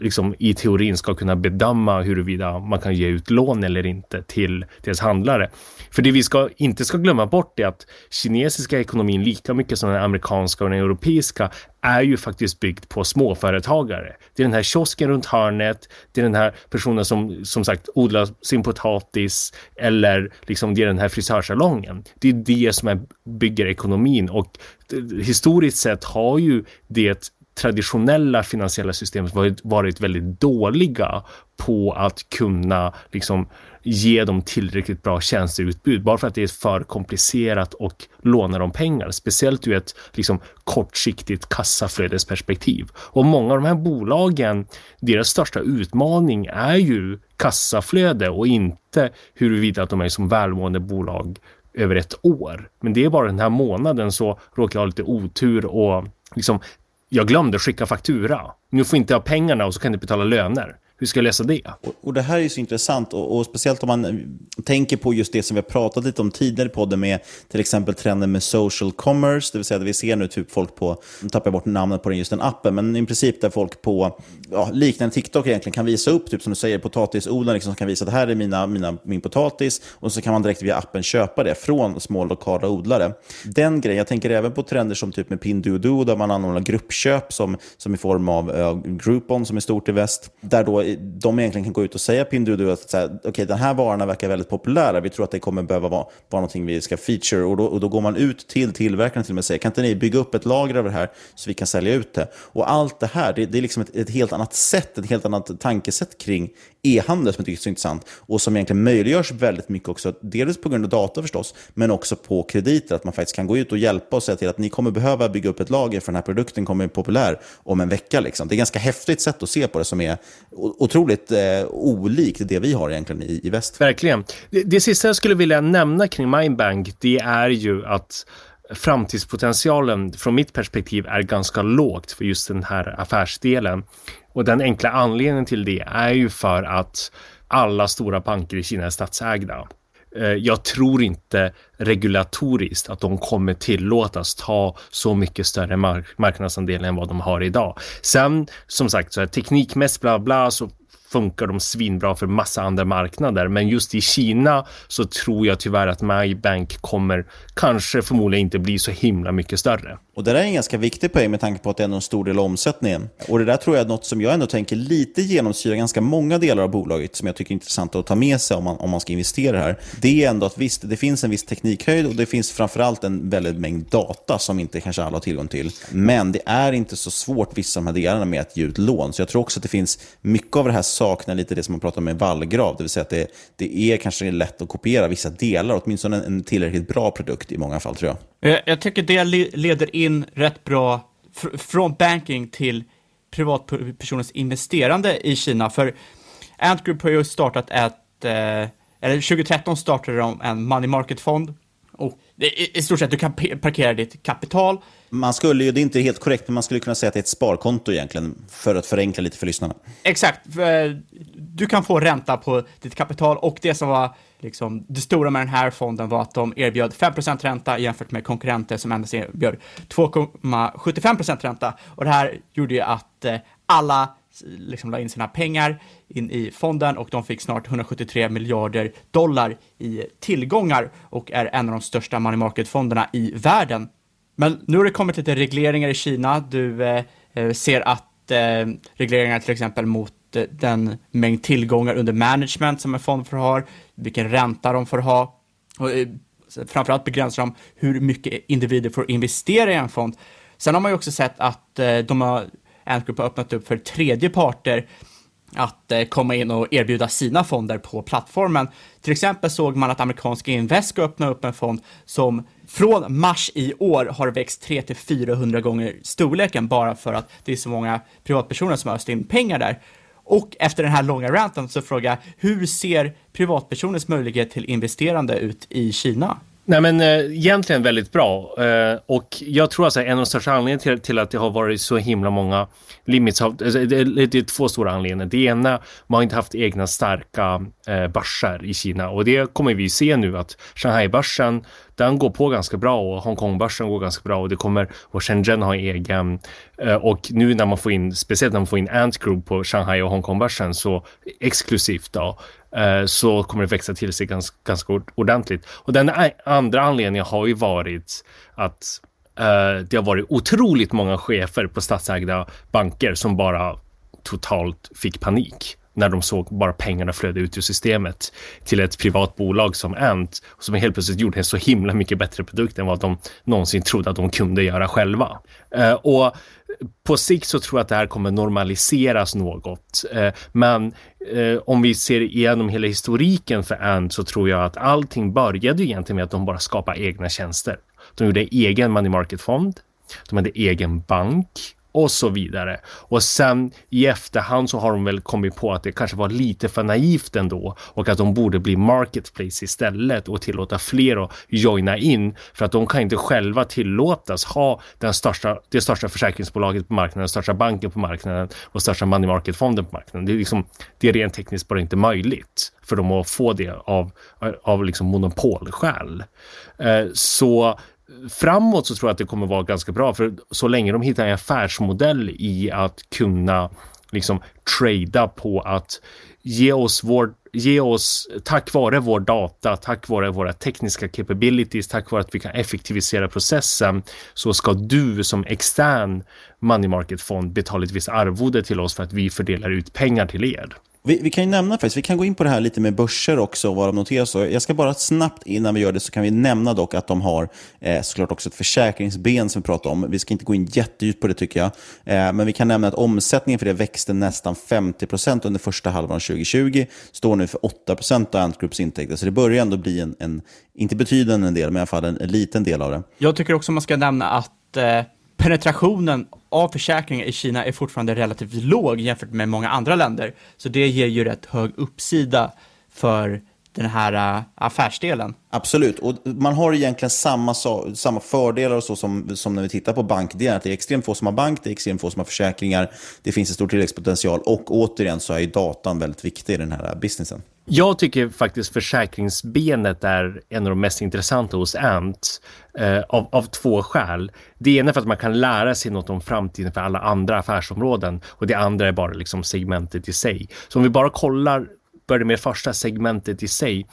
liksom i teorin ska kunna bedöma huruvida man kan ge ut lån eller inte till deras handlare. För det vi ska, inte ska glömma bort är att kinesiska ekonomin lika mycket som den amerikanska och den europeiska är ju faktiskt byggt på småföretagare. Det är den här kiosken runt hörnet, det är den här personen som som sagt odlar sin potatis eller liksom det är den här frisörsalongen. Det är det som är, bygger ekonomin och eh, historiskt sett har ju det traditionella finansiella systemet varit, varit väldigt dåliga på att kunna liksom ge dem tillräckligt bra tjänsteutbud bara för att det är för komplicerat och låna dem pengar, speciellt ur ett liksom, kortsiktigt kassaflödesperspektiv. Och många av de här bolagen, deras största utmaning är ju kassaflöde och inte huruvida att de är som välmående bolag över ett år. Men det är bara den här månaden så råkar jag ha lite otur och liksom jag glömde skicka faktura. Nu får inte jag pengarna och så kan inte betala löner. Hur ska jag lösa det? Och, och det här är så intressant, och, och, speciellt om man tänker på just det som vi har pratat lite om tidigare i podden med till exempel trenden med social commerce, det vill säga det vi ser nu typ folk på, nu tappar jag bort namnet på den, just den appen, men i princip där folk på ja, liknande TikTok egentligen kan visa upp, typ som du säger, potatisodlare liksom, som kan visa att det här är mina, mina, min potatis och så kan man direkt via appen köpa det från små lokala odlare. Den grejen, jag tänker även på trender som typ med Pinduoduo där man anordnar gruppköp som, som i form av uh, Groupon som är stort i väst, där då de egentligen kan gå ut och säga Pinduoduo att så här, okay, den här varorna verkar väldigt populära, vi tror att det kommer behöva vara, vara någonting vi ska feature och då, och då går man ut till tillverkaren till och med och säger kan inte ni bygga upp ett lager av det här så vi kan sälja ut det? Och allt det här, det, det är liksom ett, ett, helt annat sätt, ett helt annat tankesätt kring e-handel som jag tycker är så intressant och som egentligen möjliggörs väldigt mycket också, delvis på grund av data förstås, men också på krediter, att man faktiskt kan gå ut och hjälpa och säga till att ni kommer behöva bygga upp ett lager för den här produkten kommer bli populär om en vecka. Liksom. Det är ett ganska häftigt sätt att se på det som är otroligt eh, olikt det vi har egentligen i, i väst. Verkligen. Det, det sista jag skulle vilja nämna kring Mindbank, det är ju att framtidspotentialen från mitt perspektiv är ganska lågt för just den här affärsdelen. Och den enkla anledningen till det är ju för att alla stora banker i Kina är statsägda. Eh, jag tror inte regulatoriskt att de kommer tillåtas ta så mycket större mark marknadsandel än vad de har idag. Sen som sagt så är teknikmässigt bla bla så funkar de svinbra för massa andra marknader. Men just i Kina så tror jag tyvärr att MyBank kommer kanske förmodligen inte bli så himla mycket större. Och det där är en ganska viktig poäng med tanke på att det är en stor del av omsättningen. Och det där tror jag är något som jag ändå tänker lite genomsyrar ganska många delar av bolaget som jag tycker är intressant att ta med sig om man, om man ska investera här. Det är ändå att visst, det finns en viss teknikhöjd och det finns framförallt en väldigt mängd data som inte kanske alla har tillgång till. Men det är inte så svårt vissa av de här delarna med att ge ut lån. Så jag tror också att det finns mycket av det här saknar lite det som man pratar om med vallgrav, det vill säga att det, det är kanske lätt att kopiera vissa delar, åtminstone en, en tillräckligt bra produkt i många fall tror jag. Jag, jag tycker det leder in rätt bra fr från banking till privatpersoners investerande i Kina, för Ant Group har ju startat ett, eh, eller 2013 startade de en money market-fond och i, i stort sett du kan parkera ditt kapital man skulle ju, det är inte helt korrekt, men man skulle kunna säga att det är ett sparkonto egentligen, för att förenkla lite för lyssnarna. Exakt. Eh, du kan få ränta på ditt kapital och det som var liksom, det stora med den här fonden var att de erbjöd 5% ränta jämfört med konkurrenter som endast erbjöd 2,75% ränta. Och det här gjorde ju att eh, alla liksom la in sina pengar in i fonden och de fick snart 173 miljarder dollar i tillgångar och är en av de största money market-fonderna i världen. Men nu har det kommit lite regleringar i Kina. Du eh, eh, ser att eh, regleringar till exempel mot eh, den mängd tillgångar under management som en fond får ha, vilken ränta de får ha. Och, eh, framförallt begränsar de hur mycket individer får investera i en fond. Sen har man ju också sett att eh, de har, Antgroup har öppnat upp för tredje parter att eh, komma in och erbjuda sina fonder på plattformen. Till exempel såg man att amerikanska Invesco öppnade upp en fond som från mars i år har växt 300 400 gånger storleken bara för att det är så många privatpersoner som har öst in pengar där. Och efter den här långa ranten så frågar jag, hur ser privatpersoners möjlighet till investerande ut i Kina? Nej men äh, egentligen väldigt bra äh, och jag tror alltså en av de största anledningarna till, till, att det har varit så himla många limits, alltså, det, det, det, är två stora anledningar. Det ena, man har inte haft egna starka Eh, börser i Kina och det kommer vi se nu att Shanghai-börsen, den går på ganska bra och Hongkong-börsen går ganska bra och det kommer, och Shenzhen har egen eh, och nu när man får in, speciellt när man får in Ant Group på Shanghai och Hongkong-börsen så exklusivt då eh, så kommer det växa till sig ganska, ganska ordentligt. Och den andra anledningen har ju varit att det har varit otroligt många chefer på statsägda banker som bara totalt fick panik när de såg bara pengarna flöda ut ur systemet till ett privat bolag som Ant som helt plötsligt gjorde en så himla mycket bättre produkt än vad de någonsin trodde att de kunde göra själva. Eh, och på sikt så tror jag att det här kommer normaliseras något. Eh, men eh, om vi ser igenom hela historiken för Ant så tror jag att allting började egentligen med att de bara skapade egna tjänster. De gjorde egen money market-fond, de hade egen bank och så vidare. Och sen i efterhand så har de väl kommit på att det kanske var lite för naivt ändå och att de borde bli marketplace istället och tillåta fler att joina in för att de kan inte själva tillåtas ha den största, det största försäkringsbolaget på marknaden, den största banken på marknaden och största money market-fonden på marknaden. Det är, liksom, det är rent tekniskt bara inte möjligt för dem att få det av, av liksom monopolskäl. Eh, så framåt så tror jag att det kommer vara ganska bra för så länge de hittar en affärsmodell i att kunna liksom trada på att ge oss vår ge oss, tack vare vår data, tack vare våra tekniska capabilities, tack vare att vi kan effektivisera processen, så ska du som extern money market-fond betala ett visst arvode till oss för att vi fördelar ut pengar till er. Vi, vi, kan ju nämna faktiskt, vi kan gå in på det här lite med börser också och vad de noteras. Jag ska bara snabbt innan vi gör det så kan vi nämna dock att de har eh, såklart också ett försäkringsben som vi pratar om. Vi ska inte gå in jättedjupt på det tycker jag. Eh, men vi kan nämna att omsättningen för det växte nästan 50% under första halvan 2020. Står nu för 8% av Ant Groups intäkter. Så det börjar ändå bli en, en inte betydande del, men i alla fall en, en liten del av det. Jag tycker också man ska nämna att eh penetrationen av försäkringar i Kina är fortfarande relativt låg jämfört med många andra länder. Så det ger ju rätt hög uppsida för den här uh, affärsdelen. Absolut, och man har egentligen samma, samma fördelar och så som, som när vi tittar på bankdelen. Det är extremt få som har bank, det är extremt få som har försäkringar, det finns en stor tillväxtpotential och återigen så är ju datan väldigt viktig i den här businessen. Jag tycker faktiskt försäkringsbenet är en av de mest intressanta hos Ant eh, av, av två skäl. Det ena är för att man kan lära sig något om framtiden för alla andra affärsområden och det andra är bara liksom segmentet i sig. Så om vi bara kollar, börjar med första segmentet i sig.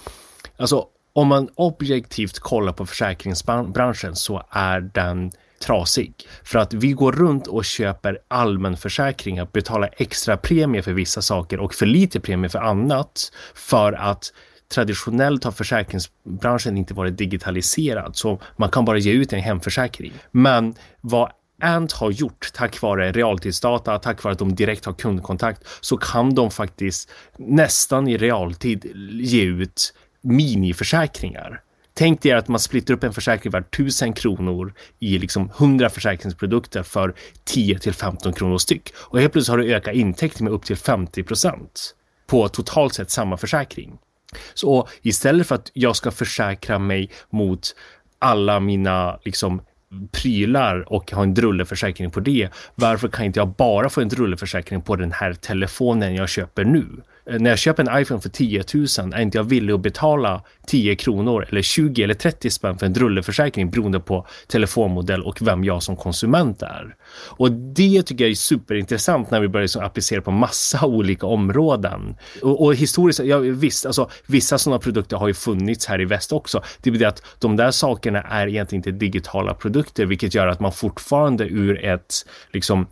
Alltså om man objektivt kollar på försäkringsbranschen så är den trasig. För att vi går runt och köper allmänförsäkringar, betalar extra premie för vissa saker och för lite premie för annat för att traditionellt har försäkringsbranschen inte varit digitaliserad så man kan bara ge ut en hemförsäkring. Men vad Ant har gjort tack vare realtidsdata, tack vare att de direkt har kundkontakt så kan de faktiskt nästan i realtid ge ut miniförsäkringar. Tänk dig att man splittar upp en försäkring värd 1000 kronor i liksom 100 försäkringsprodukter för 10 till 15 kronor styck. Och helt plötsligt har du ökat intäkten med upp till 50 procent på totalt sett samma försäkring. Så istället för att jag ska försäkra mig mot alla mina liksom prylar och ha en drulleförsäkring på det. Varför kan inte jag bara få en drulleförsäkring på den här telefonen jag köper nu? Eh, när jag köper en iPhone för 10 000 är inte jag villig att betala 10 kronor eller 20 eller 30 spänn för en drulleförsäkring beroende på telefonmodell och vem jag som konsument är. Och det tycker jag är superintressant när vi börjar liksom applicera på massa <laughs> olika områden. Och, och historiskt, ja, visst, alltså, vissa sådana produkter har ju funnits här i väst också. Det betyder att de där sakerna är egentligen inte digitala produkter, vilket gör att man fortfarande ur ett liksom,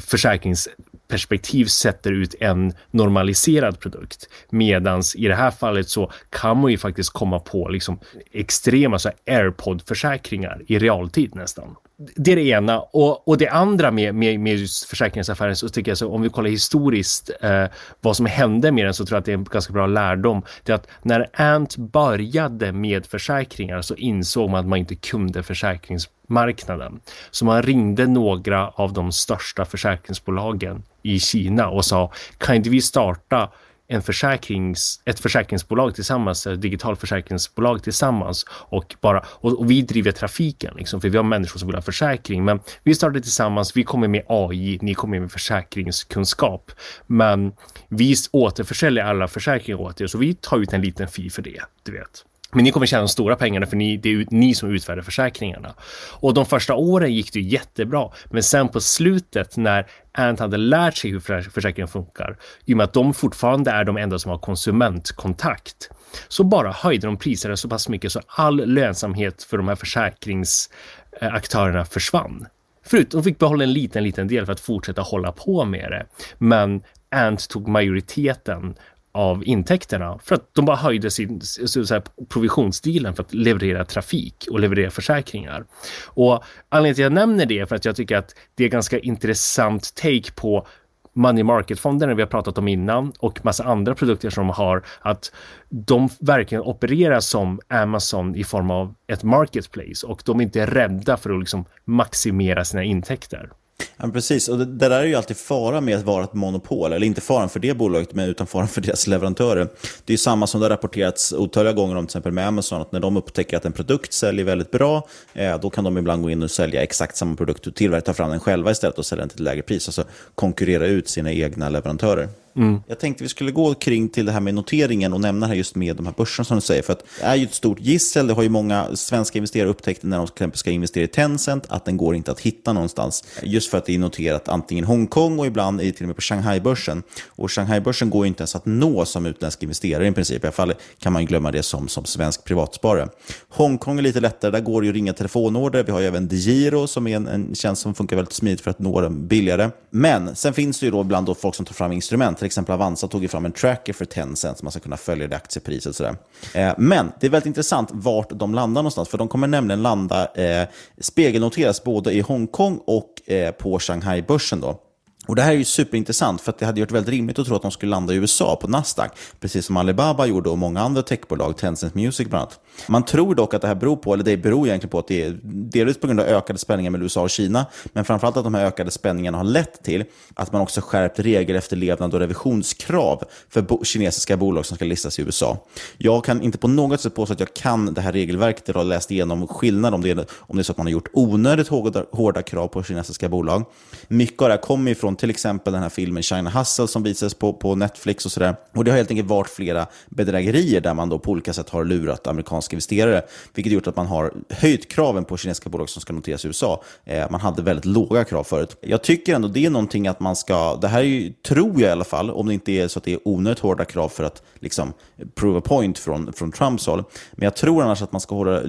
försäkrings perspektiv sätter ut en normaliserad produkt. Medans i det här fallet så kan man ju faktiskt komma på liksom extrema så airpod-försäkringar i realtid nästan. Det är det ena. Och, och det andra med, med, med just försäkringsaffären så tycker jag så om vi kollar historiskt eh, vad som hände med den så tror jag att det är en ganska bra lärdom. Det är att när Ant började med försäkringar så insåg man att man inte kunde försäkringsmarknaden. Så man ringde några av de största försäkringsbolagen i Kina och sa kan inte vi starta en försäkrings, ett försäkringsbolag tillsammans, ett digitalt försäkringsbolag tillsammans och bara och, och, vi driver trafiken liksom, för vi har människor som vill ha försäkring. Men vi startade tillsammans. Vi kommer med AI, ni kommer med försäkringskunskap, men vi återförsäljer alla försäkringar åt er, så vi tar ut en liten fee för det. Du vet. Men ni kommer tjäna de stora pengarna för ni, det är ni som utfärdar försäkringarna. Och de första åren gick det jättebra. Men sen på slutet när Ant hade lärt sig hur försäkringen funkar, i och med att de fortfarande är de enda som har konsumentkontakt, så bara höjde de priserna så pass mycket så all lönsamhet för de här försäkringsaktörerna försvann. Förut, de fick behålla en liten, liten del för att fortsätta hålla på med det. Men Ant tog majoriteten av intäkterna för att de bara höjde sin så, så här, för att leverera trafik och leverera försäkringar. Och anledningen till att jag nämner det är för att jag tycker att det är ganska intressant take på money market-fonderna vi har pratat om innan och massa andra produkter som de har, att de verkligen opererar som Amazon i form av ett marketplace och de är inte rädda för att liksom maximera sina intäkter. Ja, precis, och det, det, där är ju alltid faran med att vara ett monopol, eller inte faran för det bolaget, men utan faran för deras leverantörer. Det är samma som det har rapporterats otaliga gånger om till exempel med Amazon, att när de upptäcker att en produkt säljer väldigt bra, eh, då kan de ibland gå in och sälja exakt samma produkt och tillverka, ta fram den själva istället och sälja den till ett lägre pris, alltså konkurrera ut sina egna leverantörer. Mm. Jag tänkte vi skulle gå kring till det här med noteringen och nämna här just med de här börserna som du säger. För att det är ju ett stort gissel. Det har ju många svenska investerare upptäckt när de till exempel ska investera i Tencent att den går inte att hitta någonstans. Just för att det är noterat antingen Hongkong och ibland till och med på Shanghai-börsen. Och Shanghai-börsen går ju inte ens att nå som utländsk investerare i princip. I alla fall kan man glömma det som, som svensk privatsparare. Hongkong är lite lättare. Där går det ju att ringa telefonorder. Vi har ju även DeGiro som är en, en tjänst som funkar väldigt smidigt för att nå den billigare. Men sen finns det ju då ibland då folk som tar fram instrument till exempel Avanza tog ju fram en tracker för Tencent så man ska kunna följa det aktiepriset. Och sådär. Eh, men det är väldigt intressant vart de landar någonstans, för de kommer nämligen landa, eh, spegelnoteras både i Hongkong och eh, på Shanghai-börsen. Då. Och Det här är ju superintressant, för det hade varit väldigt rimligt att tro att de skulle landa i USA på Nasdaq, precis som Alibaba gjorde och många andra techbolag, Tencent Music bland annat. Man tror dock att det här beror på, eller det beror egentligen på att det är delvis på grund av ökade spänningar mellan USA och Kina, men framförallt att de här ökade spänningarna har lett till att man också skärpt regelefterlevnad och revisionskrav för bo kinesiska bolag som ska listas i USA. Jag kan inte på något sätt påstå att jag kan det här regelverket eller har läst igenom skillnad om det, är, om det är så att man har gjort onödigt hårda, hårda krav på kinesiska bolag. Mycket av det här kommer ifrån till exempel den här filmen China Hustle som visades på, på Netflix och sådär. Och det har helt enkelt varit flera bedrägerier där man då på olika sätt har lurat amerikanska amerikanska investerare, vilket gjort att man har höjt kraven på kinesiska bolag som ska noteras i USA. Eh, man hade väldigt låga krav förut. Jag tycker ändå det är någonting att man ska, det här är ju, tror jag i alla fall, om det inte är så att det är onödigt hårda krav för att liksom prove a point från, från Trumps håll. Men jag tror annars att man ska hålla,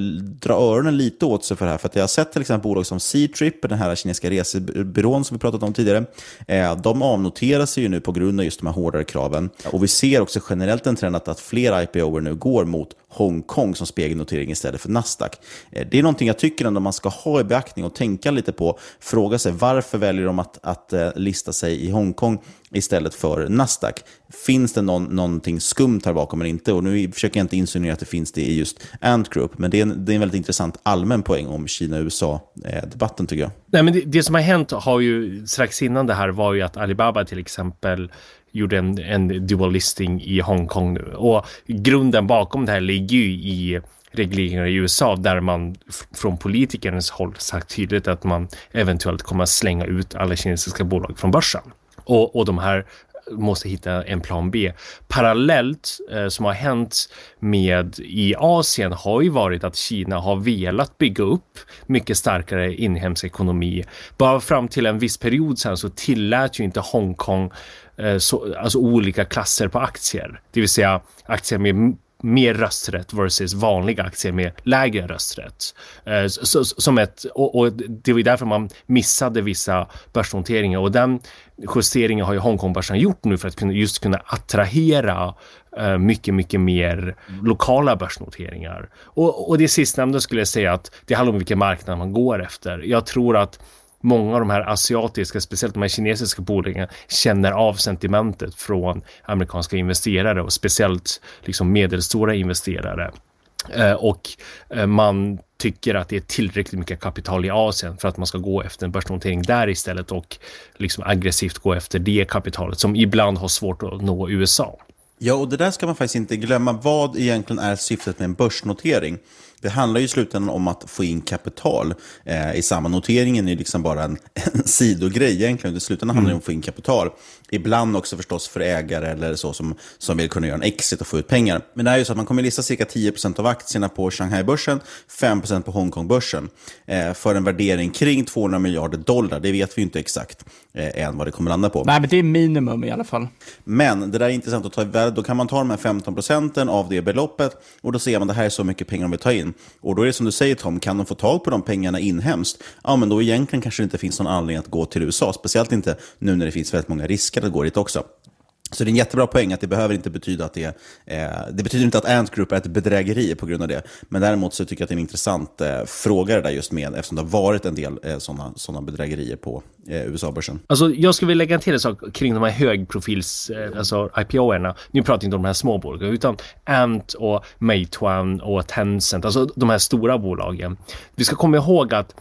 dra öronen lite åt sig för det här. För att jag har sett till exempel bolag som C-Trip, den här kinesiska resebyrån som vi pratat om tidigare. Eh, de avnoterar sig ju nu på grund av just de här hårdare kraven. Och vi ser också generellt en trend att, att fler IPOer nu går mot Hongkong som spegelnotering istället för Nasdaq. Eh, det är någonting jag tycker ändå man ska ha i beaktning och tänka lite på. Fråga sig varför väljer de att, att eh, lista sig i Hongkong istället för Nasdaq? Finns det någon, någonting skumt här bakom eller inte? Och nu försöker jag inte insinuera att det finns det i just Ant Group, men det är en, det är en väldigt intressant allmän poäng om Kina-USA-debatten tycker jag. Nej, men det, det, som har hänt har ju strax innan det här var ju att Alibaba till exempel gjorde en, en dual listing i Hongkong nu. Och grunden bakom det här ligger ju i regleringar i USA där man från politikernas håll sagt tydligt att man eventuellt kommer att slänga ut alla kinesiska bolag från börsen. Och, och de här måste hitta en plan B. Parallellt eh, som har hänt med i Asien har ju varit att Kina har velat bygga upp mycket starkare inhemsk ekonomi. Bara fram till en viss period sen så tillät ju inte Hongkong eh, Eh, så, alltså olika klasser på aktier, det vill säga aktier med mer rösträtt versus vanliga aktier med lägre rösträtt. Eh, så, som ett, och, och, det var därför man missade vissa börsnoteringar och den justeringen har ju Hongkongbörsen gjort nu för att kunna, just kunna attrahera eh, mycket, mycket mer lokala börsnoteringar. Och, och det sistnämnda skulle jag säga att det handlar om vilken marknad man går efter. Jag tror att många av de här asiatiska, speciellt de här kinesiska bolagen, känner av sentimentet från amerikanska investerare och speciellt liksom medelstora investerare. Eh, och eh, man tycker att det är tillräckligt mycket kapital i Asien för att man ska gå efter en börsnotering där istället och liksom aggressivt gå efter det kapitalet som ibland har svårt att nå USA. Ja, och det där ska man faktiskt inte glömma. Vad egentligen är syftet med en börsnotering? Det handlar ju i slutändan om att få in kapital. Eh, I samma noteringen är liksom bara en, <laughs> en sidogrej egentligen. I slutändan handlar det om att få in kapital. Ibland också förstås för ägare eller så som, som vill kunna göra en exit och få ut pengar. Men det är ju så att man kommer lista cirka 10% av aktierna på Shanghai-börsen, 5% på Hongkong-börsen. Eh, för en värdering kring 200 miljarder dollar. Det vet vi ju inte exakt eh, än vad det kommer landa på. Nej, men det är minimum i alla fall. Men det där är intressant att ta Då kan man ta de här 15 procenten av det beloppet och då ser man att det här är så mycket pengar de vill ta in. Och då är det som du säger Tom, kan de få tag på de pengarna inhemskt? Ja, men då egentligen kanske det inte finns någon anledning att gå till USA. Speciellt inte nu när det finns väldigt många risker att gå dit också. Så det är en jättebra poäng att det behöver inte betyda att det är, eh, det betyder inte att Ant Group är ett bedrägeri på grund av det. Men däremot så tycker jag att det är en intressant eh, fråga det där just med, eftersom det har varit en del eh, sådana såna bedrägerier på eh, USA-börsen. Alltså, jag skulle vilja lägga till en sak kring de här högprofils, eh, alltså IPO-erna. Nu pratar jag inte om de här små bolagen, utan Ant och Meituan och Tencent, alltså de här stora bolagen. Vi ska komma ihåg att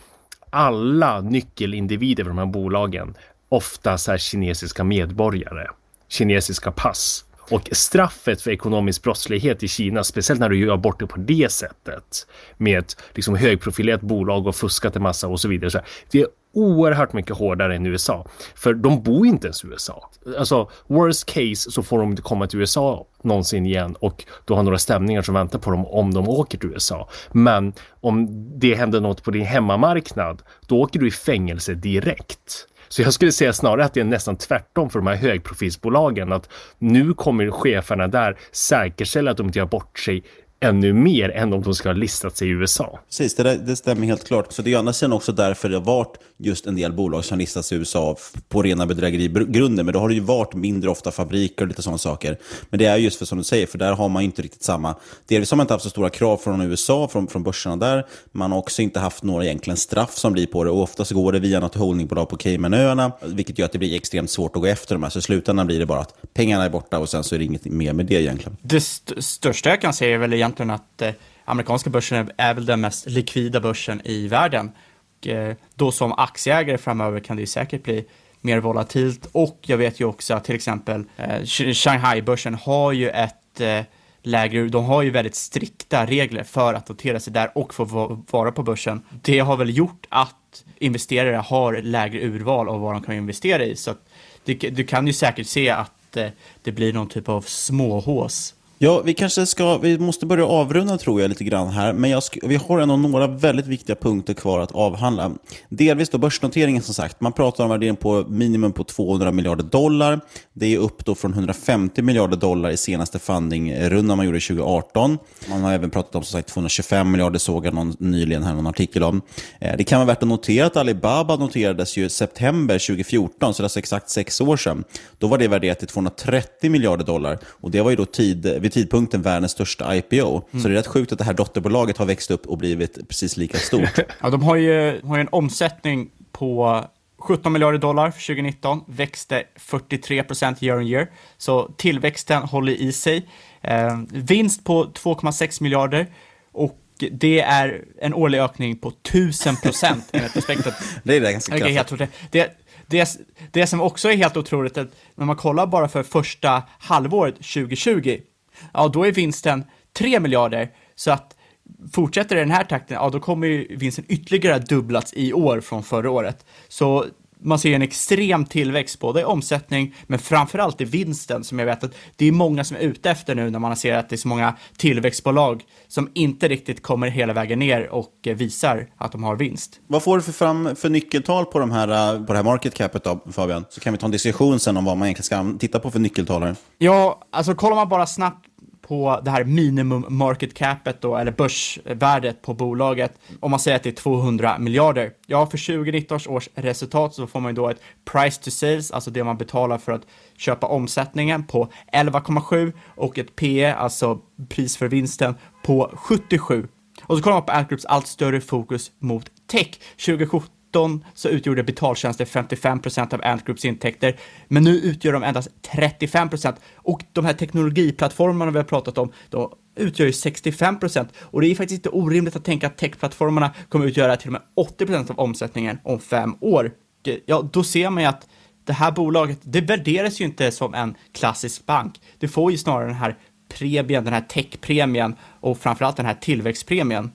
alla nyckelindivider för de här bolagen oftast är kinesiska medborgare kinesiska pass. Och straffet för ekonomisk brottslighet i Kina, speciellt när du gör bort det på det sättet med ett liksom högprofilerat bolag och fuskat en massa och så vidare. Så det är oerhört mycket hårdare än USA. För de bor inte ens i USA. Alltså, worst case så får de inte komma till USA någonsin igen och då har några stämningar som väntar på dem om de åker till USA. Men om det händer något på din hemmamarknad, då åker du i fängelse direkt. Så jag skulle säga snarare att det är nästan tvärtom för de här högprofilsbolagen. Att nu kommer cheferna där säkerställa att de inte gör bort sig ännu mer än om de ska ha listat sig i USA. Precis, det, där, det stämmer helt klart. Så det är andra sidan också därför det har varit just en del bolag som listats i USA på rena bedrägerigrunder. Men då har det ju varit mindre ofta fabriker och lite sådana saker. Men det är just för som du säger, för där har man inte riktigt samma... Delvis har man inte haft så stora krav från USA, från, från börserna där. Man har också inte haft några egentligen straff som blir på det. Och ofta så går det via något holdingbolag på Caymanöarna, vilket gör att det blir extremt svårt att gå efter de här. Så i slutändan blir det bara att pengarna är borta och sen så är det inget mer med det egentligen. Det st största jag kan säga är väl egentligen att eh, amerikanska börsen är väl den mest likvida börsen i världen. Och, eh, då som aktieägare framöver kan det ju säkert bli mer volatilt och jag vet ju också att till exempel eh, Shanghai-börsen har ju ett eh, lägre, de har ju väldigt strikta regler för att notera sig där och få vara på börsen. Det har väl gjort att investerare har lägre urval av vad de kan investera i. Så att du, du kan ju säkert se att eh, det blir någon typ av småhås Ja, vi kanske ska, vi måste börja avrunda tror jag lite grann här, men jag vi har ändå några väldigt viktiga punkter kvar att avhandla. Delvis då börsnoteringen som sagt, man pratar om värdering på minimum på 200 miljarder dollar. Det är upp då från 150 miljarder dollar i senaste fundingrundan man gjorde 2018. Man har även pratat om som sagt 225 miljarder såg jag någon, nyligen här någon artikel om. Eh, det kan vara värt att notera att Alibaba noterades ju september 2014, så det är alltså exakt sex år sedan. Då var det värderat till 230 miljarder dollar och det var ju då tid, tidpunkten världens största IPO. Mm. Så det är rätt sjukt att det här dotterbolaget har växt upp och blivit precis lika stort. <laughs> ja, de har ju, har ju en omsättning på 17 miljarder dollar för 2019, växte 43 procent year on year. Så tillväxten håller i sig. Eh, vinst på 2,6 miljarder och det är en årlig ökning på 1000 procent <laughs> enligt prospektet. det är ganska kraftigt. Det, det, det som också är helt otroligt är att när man kollar bara för första halvåret 2020 ja då är vinsten 3 miljarder. Så att fortsätter den här takten, ja då kommer ju vinsten ytterligare dubblas i år från förra året. Så man ser en extrem tillväxt både i omsättning men framförallt i vinsten som jag vet att det är många som är ute efter nu när man ser att det är så många tillväxtbolag som inte riktigt kommer hela vägen ner och visar att de har vinst. Vad får du för, fram, för nyckeltal på, de här, på det här market capet då, Fabian? Så kan vi ta en diskussion sen om vad man egentligen ska titta på för nyckeltal. Ja, alltså kollar man bara snabbt på det här minimum market capet då, eller börsvärdet på bolaget, om man säger att det är 200 miljarder. Ja, för 2019 års resultat så får man ju då ett price to sales, alltså det man betalar för att köpa omsättningen på 11,7 och ett PE, alltså pris för vinsten, på 77. Och så kollar man på Antgroups allt större fokus mot tech. 2017 2019 så utgjorde betaltjänster 55 procent av Ant Groups intäkter, men nu utgör de endast 35 procent och de här teknologiplattformarna vi har pratat om, då utgör ju 65 procent och det är faktiskt inte orimligt att tänka att techplattformarna kommer utgöra till och med 80 procent av omsättningen om fem år. Ja, då ser man ju att det här bolaget, det värderas ju inte som en klassisk bank. Det får ju snarare den här premien, den här techpremien och framförallt den här tillväxtpremien.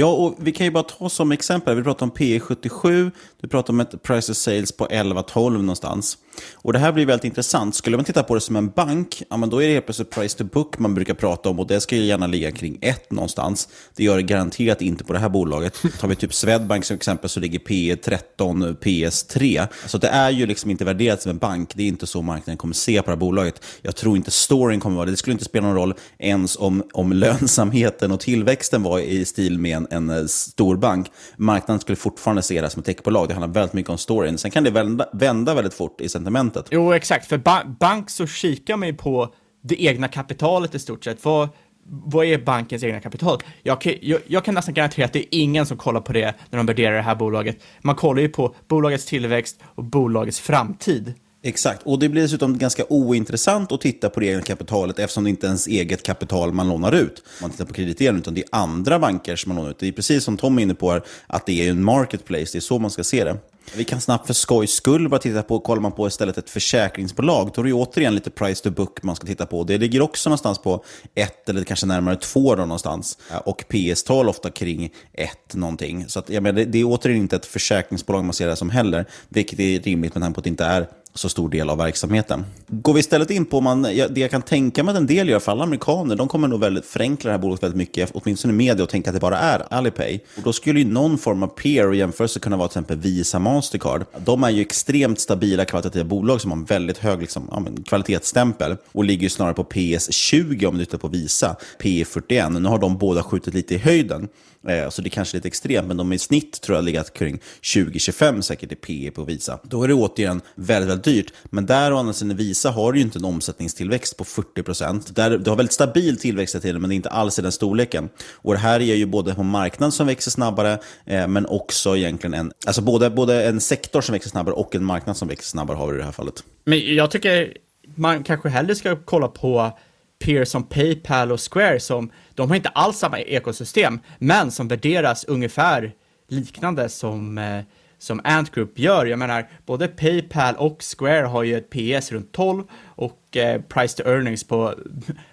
Ja, och vi kan ju bara ta som exempel. Vi pratar om P 77, du pratar om ett price of sales på 11-12 någonstans. Och det här blir väldigt intressant. Skulle man titta på det som en bank, ja, men då är det helt plötsligt price to book man brukar prata om och det ska ju gärna ligga kring 1 någonstans. Det gör det garanterat inte på det här bolaget. Tar vi typ Swedbank som exempel så ligger P 13, PS 3. Så det är ju liksom inte värderat som en bank. Det är inte så marknaden kommer se på det här bolaget. Jag tror inte storyn kommer vara det. Det skulle inte spela någon roll ens om, om lönsamheten och tillväxten var i stil med en en eh, stor bank. Marknaden skulle fortfarande se det som ett techbolag. Det handlar väldigt mycket om storyn. Sen kan det vända, vända väldigt fort i sentimentet. Jo, exakt. För ba bank så kikar man ju på det egna kapitalet i stort sett. Vad, vad är bankens egna kapital? Jag kan, jag, jag kan nästan garantera att det är ingen som kollar på det när de värderar det här bolaget. Man kollar ju på bolagets tillväxt och bolagets framtid. Exakt, och det blir dessutom ganska ointressant att titta på det egna kapitalet eftersom det inte är ens eget kapital man lånar ut. Man tittar på krediteringen, utan det är andra banker som man lånar ut. Det är precis som Tom är inne på här, att det är en marketplace, det är så man ska se det. Vi kan snabbt för skojs skull bara titta på, kollar man på istället ett försäkringsbolag, då är det återigen lite price to book man ska titta på. Det ligger också någonstans på ett eller kanske närmare två då någonstans. Och PS-tal ofta kring ett någonting. Så att, jag menar, det är återigen inte ett försäkringsbolag man ser det som heller, vilket är rimligt med tanke på att det inte är så stor del av verksamheten. Går vi istället in på, man, det jag kan tänka mig att en del gör, för alla amerikaner, de kommer nog väldigt förenkla det här bolaget väldigt mycket, åtminstone i media, och tänka att det bara är Alipay. Och då skulle ju någon form av peer och jämförelse kunna vara till exempel Visa Mastercard. De är ju extremt stabila kvalitativa bolag som har en väldigt hög liksom, ja, kvalitetsstämpel och ligger ju snarare på PS20 om du tittar på Visa, P41. Nu har de båda skjutit lite i höjden. Eh, så det är kanske är lite extremt, men de i snitt tror jag legat kring 20-25 säkert i PE på Visa. Då är det återigen väldigt, väldigt dyrt. Men där å andra sidan Visa har ju inte en omsättningstillväxt på 40%. du har väldigt stabil tillväxt i tiden, men det är inte alls i den storleken. Och det här är ju både på marknad som växer snabbare, eh, men också egentligen en, alltså både, både en sektor som växer snabbare och en marknad som växer snabbare har vi i det här fallet. Men jag tycker man kanske hellre ska kolla på peers som Paypal och Square som, de har inte alls samma ekosystem, men som värderas ungefär liknande som, eh, som Ant Group gör. Jag menar, både Paypal och Square har ju ett PS runt 12 och eh, price to earnings på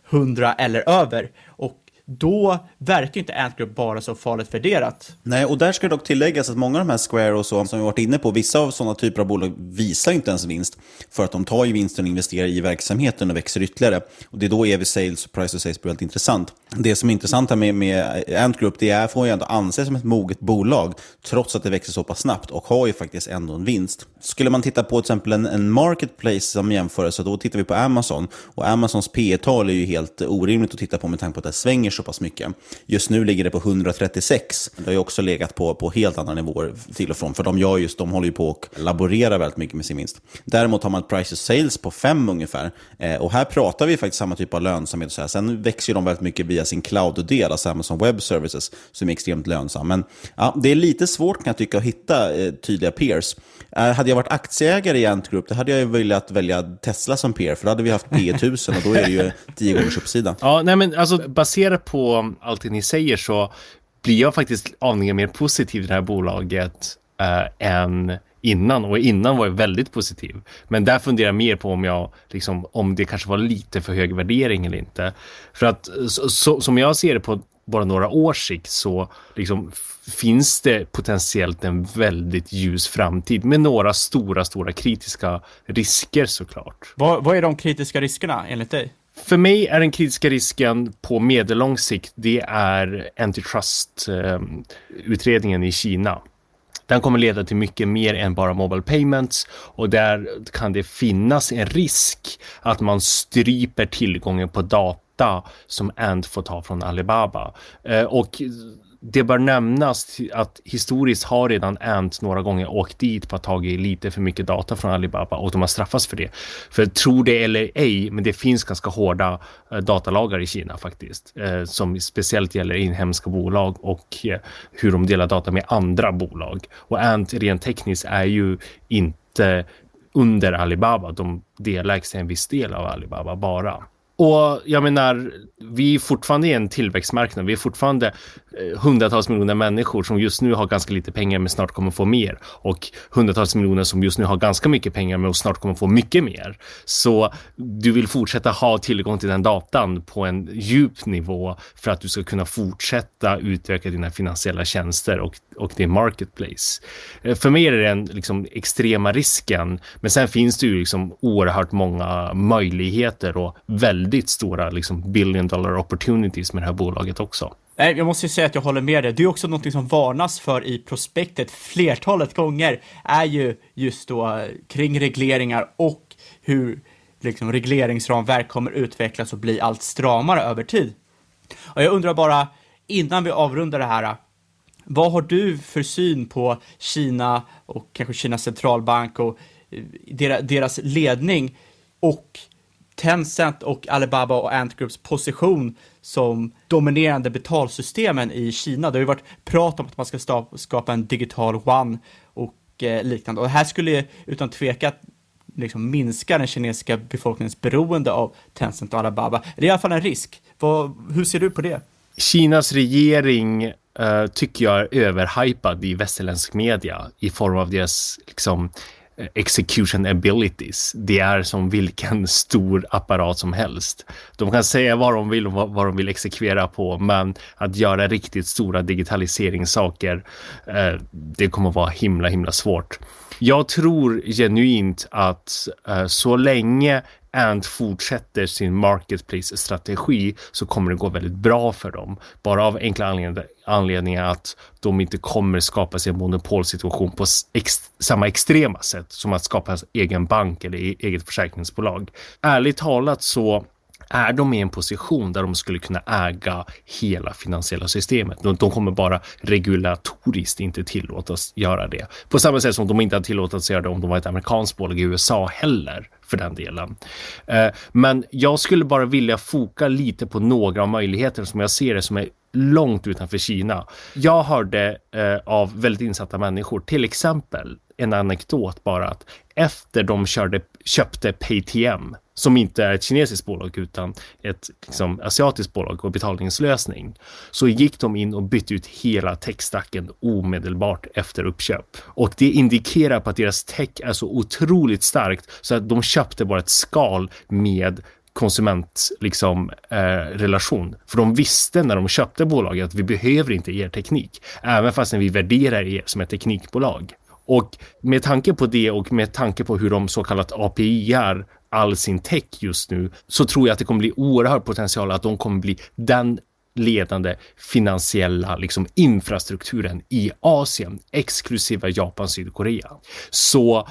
100 eller över. Och då verkar inte Ant Group bara så farligt värderat. Nej, och där ska dock tilläggas att många av de här Square och så som vi varit inne på, vissa av sådana typer av bolag visar inte ens vinst för att de tar ju vinsten och investerar i verksamheten och växer ytterligare. Och det är då EV Sales och Price to Sales blir väldigt intressant. Det som är intressant här med, med Ant Group, det är får ju ändå anses som ett moget bolag, trots att det växer så pass snabbt och har ju faktiskt ändå en vinst. Skulle man titta på till exempel en, en marketplace som jämförelse, då tittar vi på Amazon. Och Amazons P tal är ju helt orimligt att titta på med tanke på att det svänger så pass mycket. Just nu ligger det på 136. Det har ju också legat på, på helt andra nivåer till och från. För de, gör just, de håller ju på och laborerar väldigt mycket med sin vinst. Däremot har man ett price to sales på 5 ungefär. Eh, och här pratar vi faktiskt samma typ av lönsamhet. Så här. Sen växer de väldigt mycket via sin cloud-del, alltså Amazon Web Services, som är extremt lönsam. Men ja, det är lite svårt kan jag tycka att hitta eh, tydliga peers. Eh, hade jag varit aktieägare i Ant Group, då hade jag ju velat välja Tesla som peer, för då hade vi haft P 1000 och då är det ju 10 gångers uppsida. Ja, nej men alltså baserat på allt det ni säger så blir jag faktiskt aningen mer positiv till det här bolaget eh, än innan och innan var jag väldigt positiv. Men där funderar jag mer på om jag liksom om det kanske var lite för hög värdering eller inte. För att så, så, som jag ser det på bara några års sikt så liksom finns det potentiellt en väldigt ljus framtid med några stora, stora kritiska risker såklart. Vad, vad är de kritiska riskerna enligt dig? För mig är den kritiska risken på medellång sikt, det är antitrust-utredningen i Kina. Den kommer leda till mycket mer än bara mobile payments och där kan det finnas en risk att man stryper tillgången på data som Ant får ta från Alibaba. Eh, och det bör nämnas att historiskt har redan Ant några gånger åkt dit på att tagit lite för mycket data från Alibaba och de har straffats för det. För tro det eller ej, men det finns ganska hårda eh, datalagar i Kina faktiskt, eh, som speciellt gäller inhemska bolag och eh, hur de delar data med andra bolag. Och Ant rent tekniskt är ju inte under Alibaba, de delägs en viss del av Alibaba bara. Och jag menar, vi är fortfarande i en tillväxtmarknad. Vi är fortfarande eh, hundratals miljoner människor som just nu har ganska lite pengar men snart kommer få mer. Och hundratals miljoner som just nu har ganska mycket pengar men snart kommer få mycket mer. Så du vill fortsätta ha tillgång till den datan på en djup nivå för att du ska kunna fortsätta utöka dina finansiella tjänster och, och det är marketplace. Eh, för mig är det den liksom, extrema risken. Men sen finns det ju liksom oerhört många möjligheter och väldigt stora liksom, billion dollar opportunities med det här bolaget också. Nej, jag måste ju säga att jag håller med dig. Det är också något som varnas för i prospektet flertalet gånger är ju just då eh, kring regleringar och hur liksom regleringsramverk kommer utvecklas och bli allt stramare över tid. Och jag undrar bara, innan vi avrundar det här, vad har du för syn på Kina och kanske Kinas centralbank och eh, deras ledning och Tencent och Alibaba och Ant Groups position som dominerande betalsystemen i Kina. Det har ju varit prat om att man ska skapa en digital one och eh, liknande. Och det här skulle utan tvekan liksom minska den kinesiska befolkningens beroende av Tencent och Alibaba. Det är i alla fall en risk. Vad, hur ser du på det? Kinas regering uh, tycker jag är överhypad i västerländsk media i form av deras liksom, eh, execution abilities. Det är som vilken <laughs> stor apparat som helst. De kan säga vad de vill och vad de vill exekvera på, men att göra riktigt stora digitaliseringssaker, eh, det kommer vara himla, himla svårt. Jag tror genuint att eh, så länge Ant fortsätter sin marketplace-strategi så kommer det gå väldigt bra för dem. Bara av enkla anledningar att de inte kommer skapa sig en monopolsituation på ex samma extrema sätt som att skapa egen bank eller e- eget försäkringsbolag. Ärligt talat så är de i en position där de skulle kunna äga hela finansiella systemet. De, kommer bara regulatoriskt inte tillåtas göra det. På samma sätt som de inte hade tillåtits göra det om de var ett amerikanskt bolag i USA heller för den delen. Eh, men jag skulle bara vilja foka lite på några av möjligheterna som jag ser det som är långt utanför Kina. Jag hörde eh, av väldigt insatta människor, till exempel en anekdot bara att efter de körde, köpte Paytm som inte är ett kinesiskt bolag utan ett liksom, asiatiskt bolag och betalningslösning, så gick de in och bytte ut hela techstacken omedelbart efter uppköp. Och det indikerar på att deras tech är så otroligt starkt så att de köpte bara ett skal med konsument Liksom, eh, För de visste när de köpte bolaget att vi behöver inte er teknik, även fast vi värderar er som ett teknikbolag. Och med tanke på det och med tanke på hur de så kallat API-ar all sin tech just nu så tror jag att det kommer bli oerhörd potential att de kommer bli den ledande finansiella liksom, infrastrukturen i Asien, exklusive Japan, Sydkorea. Så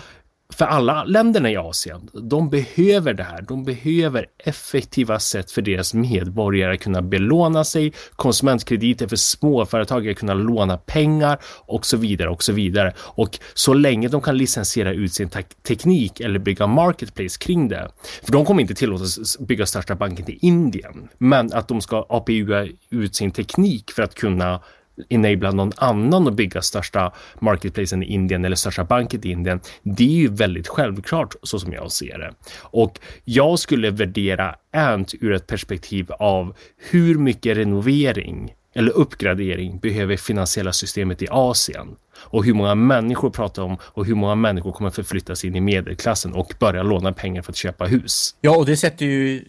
för alla länderna i Asien, de behöver det här. De behöver effektiva sätt för deras medborgare att kunna belåna sig, konsumentkrediter för småföretag att kunna låna pengar och så vidare och så vidare. Och så länge de kan licensiera ut sin te teknik eller bygga marketplace kring det, för de kommer inte tillåtas bygga största banken i Indien, men att de ska APU ut sin teknik för att kunna enabla någon annan att bygga största marketplacen i Indien eller största banken i Indien. Det är ju väldigt självklart så som jag ser det. Och jag skulle värdera Ant ur ett perspektiv av hur mycket renovering eller uppgradering behöver finansiella systemet i Asien och hur många människor pratar om och hur många människor kommer förflyttas in i medelklassen och börja låna pengar för att köpa hus. Ja, och det sätter ju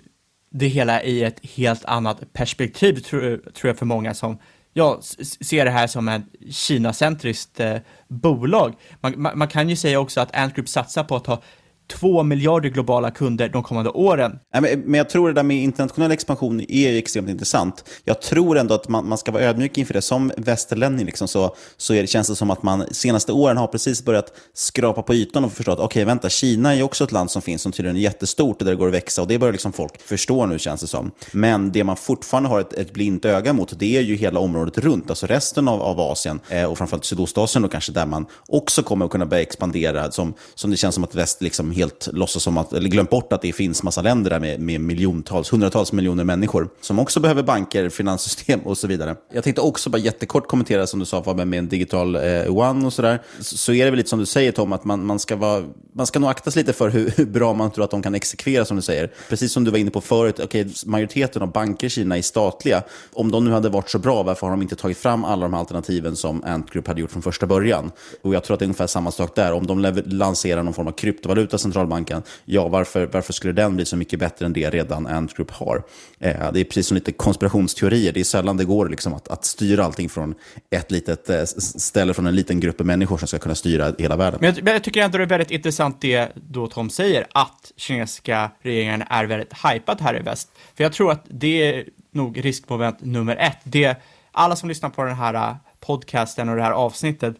det hela i ett helt annat perspektiv tror, tror jag för många som jag ser det här som ett Kina-centriskt eh, bolag. Man, man, man, kan ju säga också att Ant Group satsar på att ha två miljarder globala kunder de kommande åren. Men jag tror det där med internationell expansion är extremt intressant. Jag tror ändå att man, man ska vara ödmjuk inför det. Som västerlänning liksom så, så är det, känns det som att man senaste åren har precis börjat skrapa på ytan och förstå att okej, okay, vänta, Kina är ju också ett land som finns som tydligen är jättestort och där det går att växa och det börjar liksom folk förstå nu känns det som. Men det man fortfarande har ett, ett blint öga mot, det är ju hela området runt, alltså resten av, av Asien eh, och framförallt Sydostasien och kanske där man också kommer att kunna börja expandera, som, som det känns som att väst liksom helt låtsas som att, eller glömt bort att det finns massa länder där med, med miljontals, hundratals miljoner människor som också behöver banker, finanssystem och så vidare. Jag tänkte också bara jättekort kommentera som du sa Fabian med en digital eh, one och sådär. Så, så är det väl lite som du säger Tom, att man, man, ska, vara, man ska nog akta sig lite för hur, hur, bra man tror att de kan exekvera som du säger. Precis som du var inne på förut, okay, majoriteten av banker i Kina är statliga. Om de nu hade varit så bra, varför har de inte tagit fram alla de här alternativen som Ant Group hade gjort från första början? Och jag tror att det är ungefär samma sak där. Om de lanserar någon form av kryptovaluta, centralbanken, ja varför, varför skulle den bli så mycket bättre än det redan Ant Group har? Eh, det är precis som lite konspirationsteorier, det är sällan det går liksom att, att styra allting från ett litet eh, ställe, från en liten grupp människor som ska kunna styra hela världen. Men jag, men jag tycker ändå det är väldigt intressant det då Tom säger, att kinesiska regeringen är väldigt hypad här i väst. För jag tror att det är nog riskmoment nummer ett. Det alla som lyssnar på den här eh, podcasten och det här avsnittet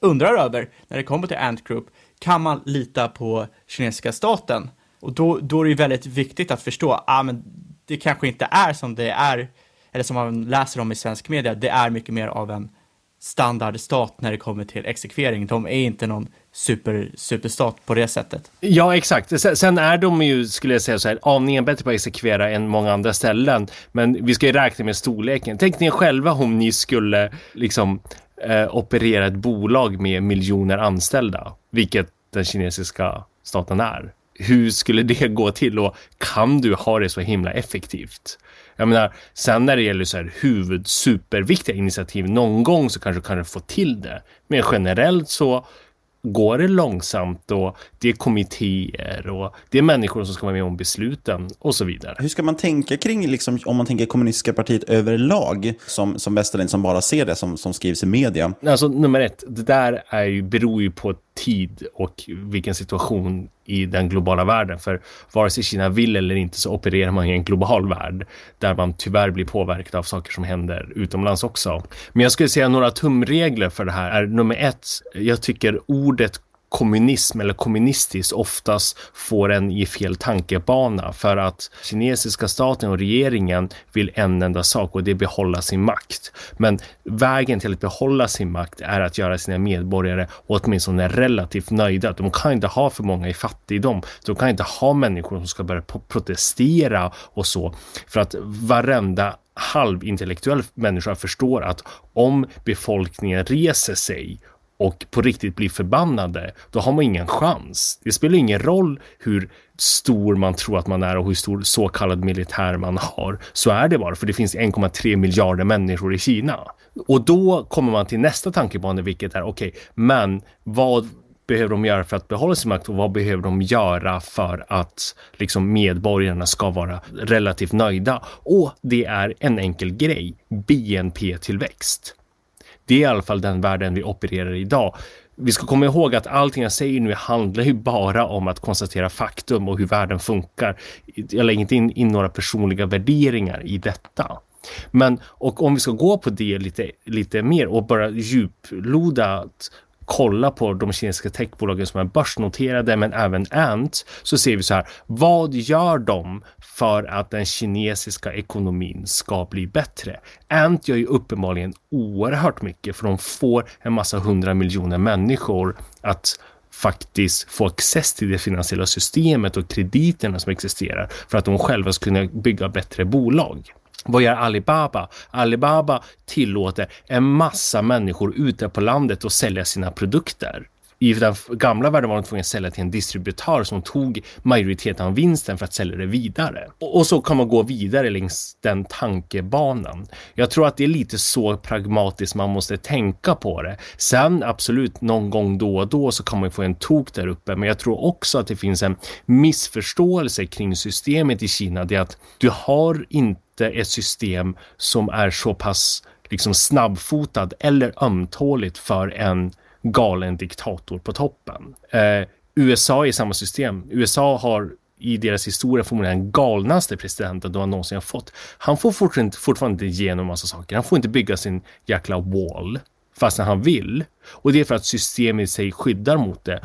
undrar över när det kommer till Ant Group, kan man lita på kinesiska staten? Och då, då är det ju väldigt viktigt att förstå, ah, men det kanske inte är som det är, eller som man läser om i svensk media, det är mycket mer av en standardstat när det kommer till exekvering. De är inte någon super, superstat på det sättet. Ja, exakt. Sen, är de ju, skulle jag säga så här, aningen bättre på att exekvera än många andra ställen. Men vi ska ju räkna med storleken. Tänk ni själva om ni skulle liksom eh, operera ett bolag med miljoner anställda, vilket den kinesiska staten är. Hur skulle det gå till och kan du ha det så himla effektivt? Jag menar, sen när det gäller så här huvud superviktiga initiativ, någon gång så kanske du kan få till det. Men generellt så går det långsamt och det är kommittéer och det är människor som ska vara med om besluten och så vidare. Hur ska man tänka kring, liksom, om man tänker kommunistiska partiet överlag, som, som västerlänning som bara ser det som, som skrivs i media? Alltså nummer ett, det där är ju, beror ju på tid och vilken situation i den globala världen. För vare sig Kina vill eller inte så opererar man i en global värld där man tyvärr blir påverkad av saker som händer utomlands också. Men jag skulle säga några tumregler för det här är nummer ett, jag tycker ordet kommunism eller kommunistiskt oftast får en i fel tankebana för att kinesiska staten och regeringen vill en enda sak och det är behålla sin makt. Men vägen till att behålla sin makt är att göra sina medborgare åtminstone relativt nöjda. De kan inte ha för många i fattigdom. De kan inte ha människor som ska börja protestera och så för att varenda halvintellektuell människa förstår att om befolkningen reser sig och på riktigt blir förbannade, då har man ingen chans. Det spelar ingen roll hur stor man tror att man är och hur stor så kallad militär man har. Så är det bara, för det finns 1,3 miljarder människor i Kina. Och då kommer man till nästa tankebana, vilket är okej, okay, men vad behöver de göra för att behålla sin makt och vad behöver de göra för att liksom medborgarna ska vara relativt nöjda? Och det är en enkel grej, BNP-tillväxt. Det är i alla fall den världen vi opererar i idag. Vi ska komma ihåg att allting jag säger nu handlar ju bara om att konstatera faktum och hur världen funkar. Jag lägger inte in, in några personliga värderingar i detta. Men och om vi ska gå på det lite, lite mer och bara djuploda kolla på de kinesiska techbolagen som är börsnoterade men även Ant så ser vi så här. Vad gör de för att den kinesiska ekonomin ska bli bättre? Ant gör ju uppenbarligen oerhört mycket för de får en massa hundra miljoner människor att faktiskt få access till det finansiella systemet och krediterna som existerar för att de själva ska kunna bygga bättre bolag. Vad gör Alibaba? Alibaba tillåter en massa människor ute på landet att sälja sina produkter. I den gamla världen var de tvungna att sälja till en distributör som tog majoriteten av vinsten för att sälja det vidare. Och, så kan man gå vidare längs den tankebanan. Jag tror att det är lite så pragmatiskt man måste tänka på det. Sen absolut, någon gång då och då så kan man få en tok där uppe, men jag tror också att det finns en missförståelse kring systemet i Kina. Det är att du har inte inte ett system som är så pass liksom snabbfotad eller ömtåligt för en galen diktator på toppen. Eh, USA är samma system. USA har i deras historia förmodligen den galnaste presidenten de någonsin har fått. Han får fortfarande, fortfarande inte igenom massa saker. Han får inte bygga sin jäkla wall fastän han vill. Och det är för att systemet i sig skyddar mot det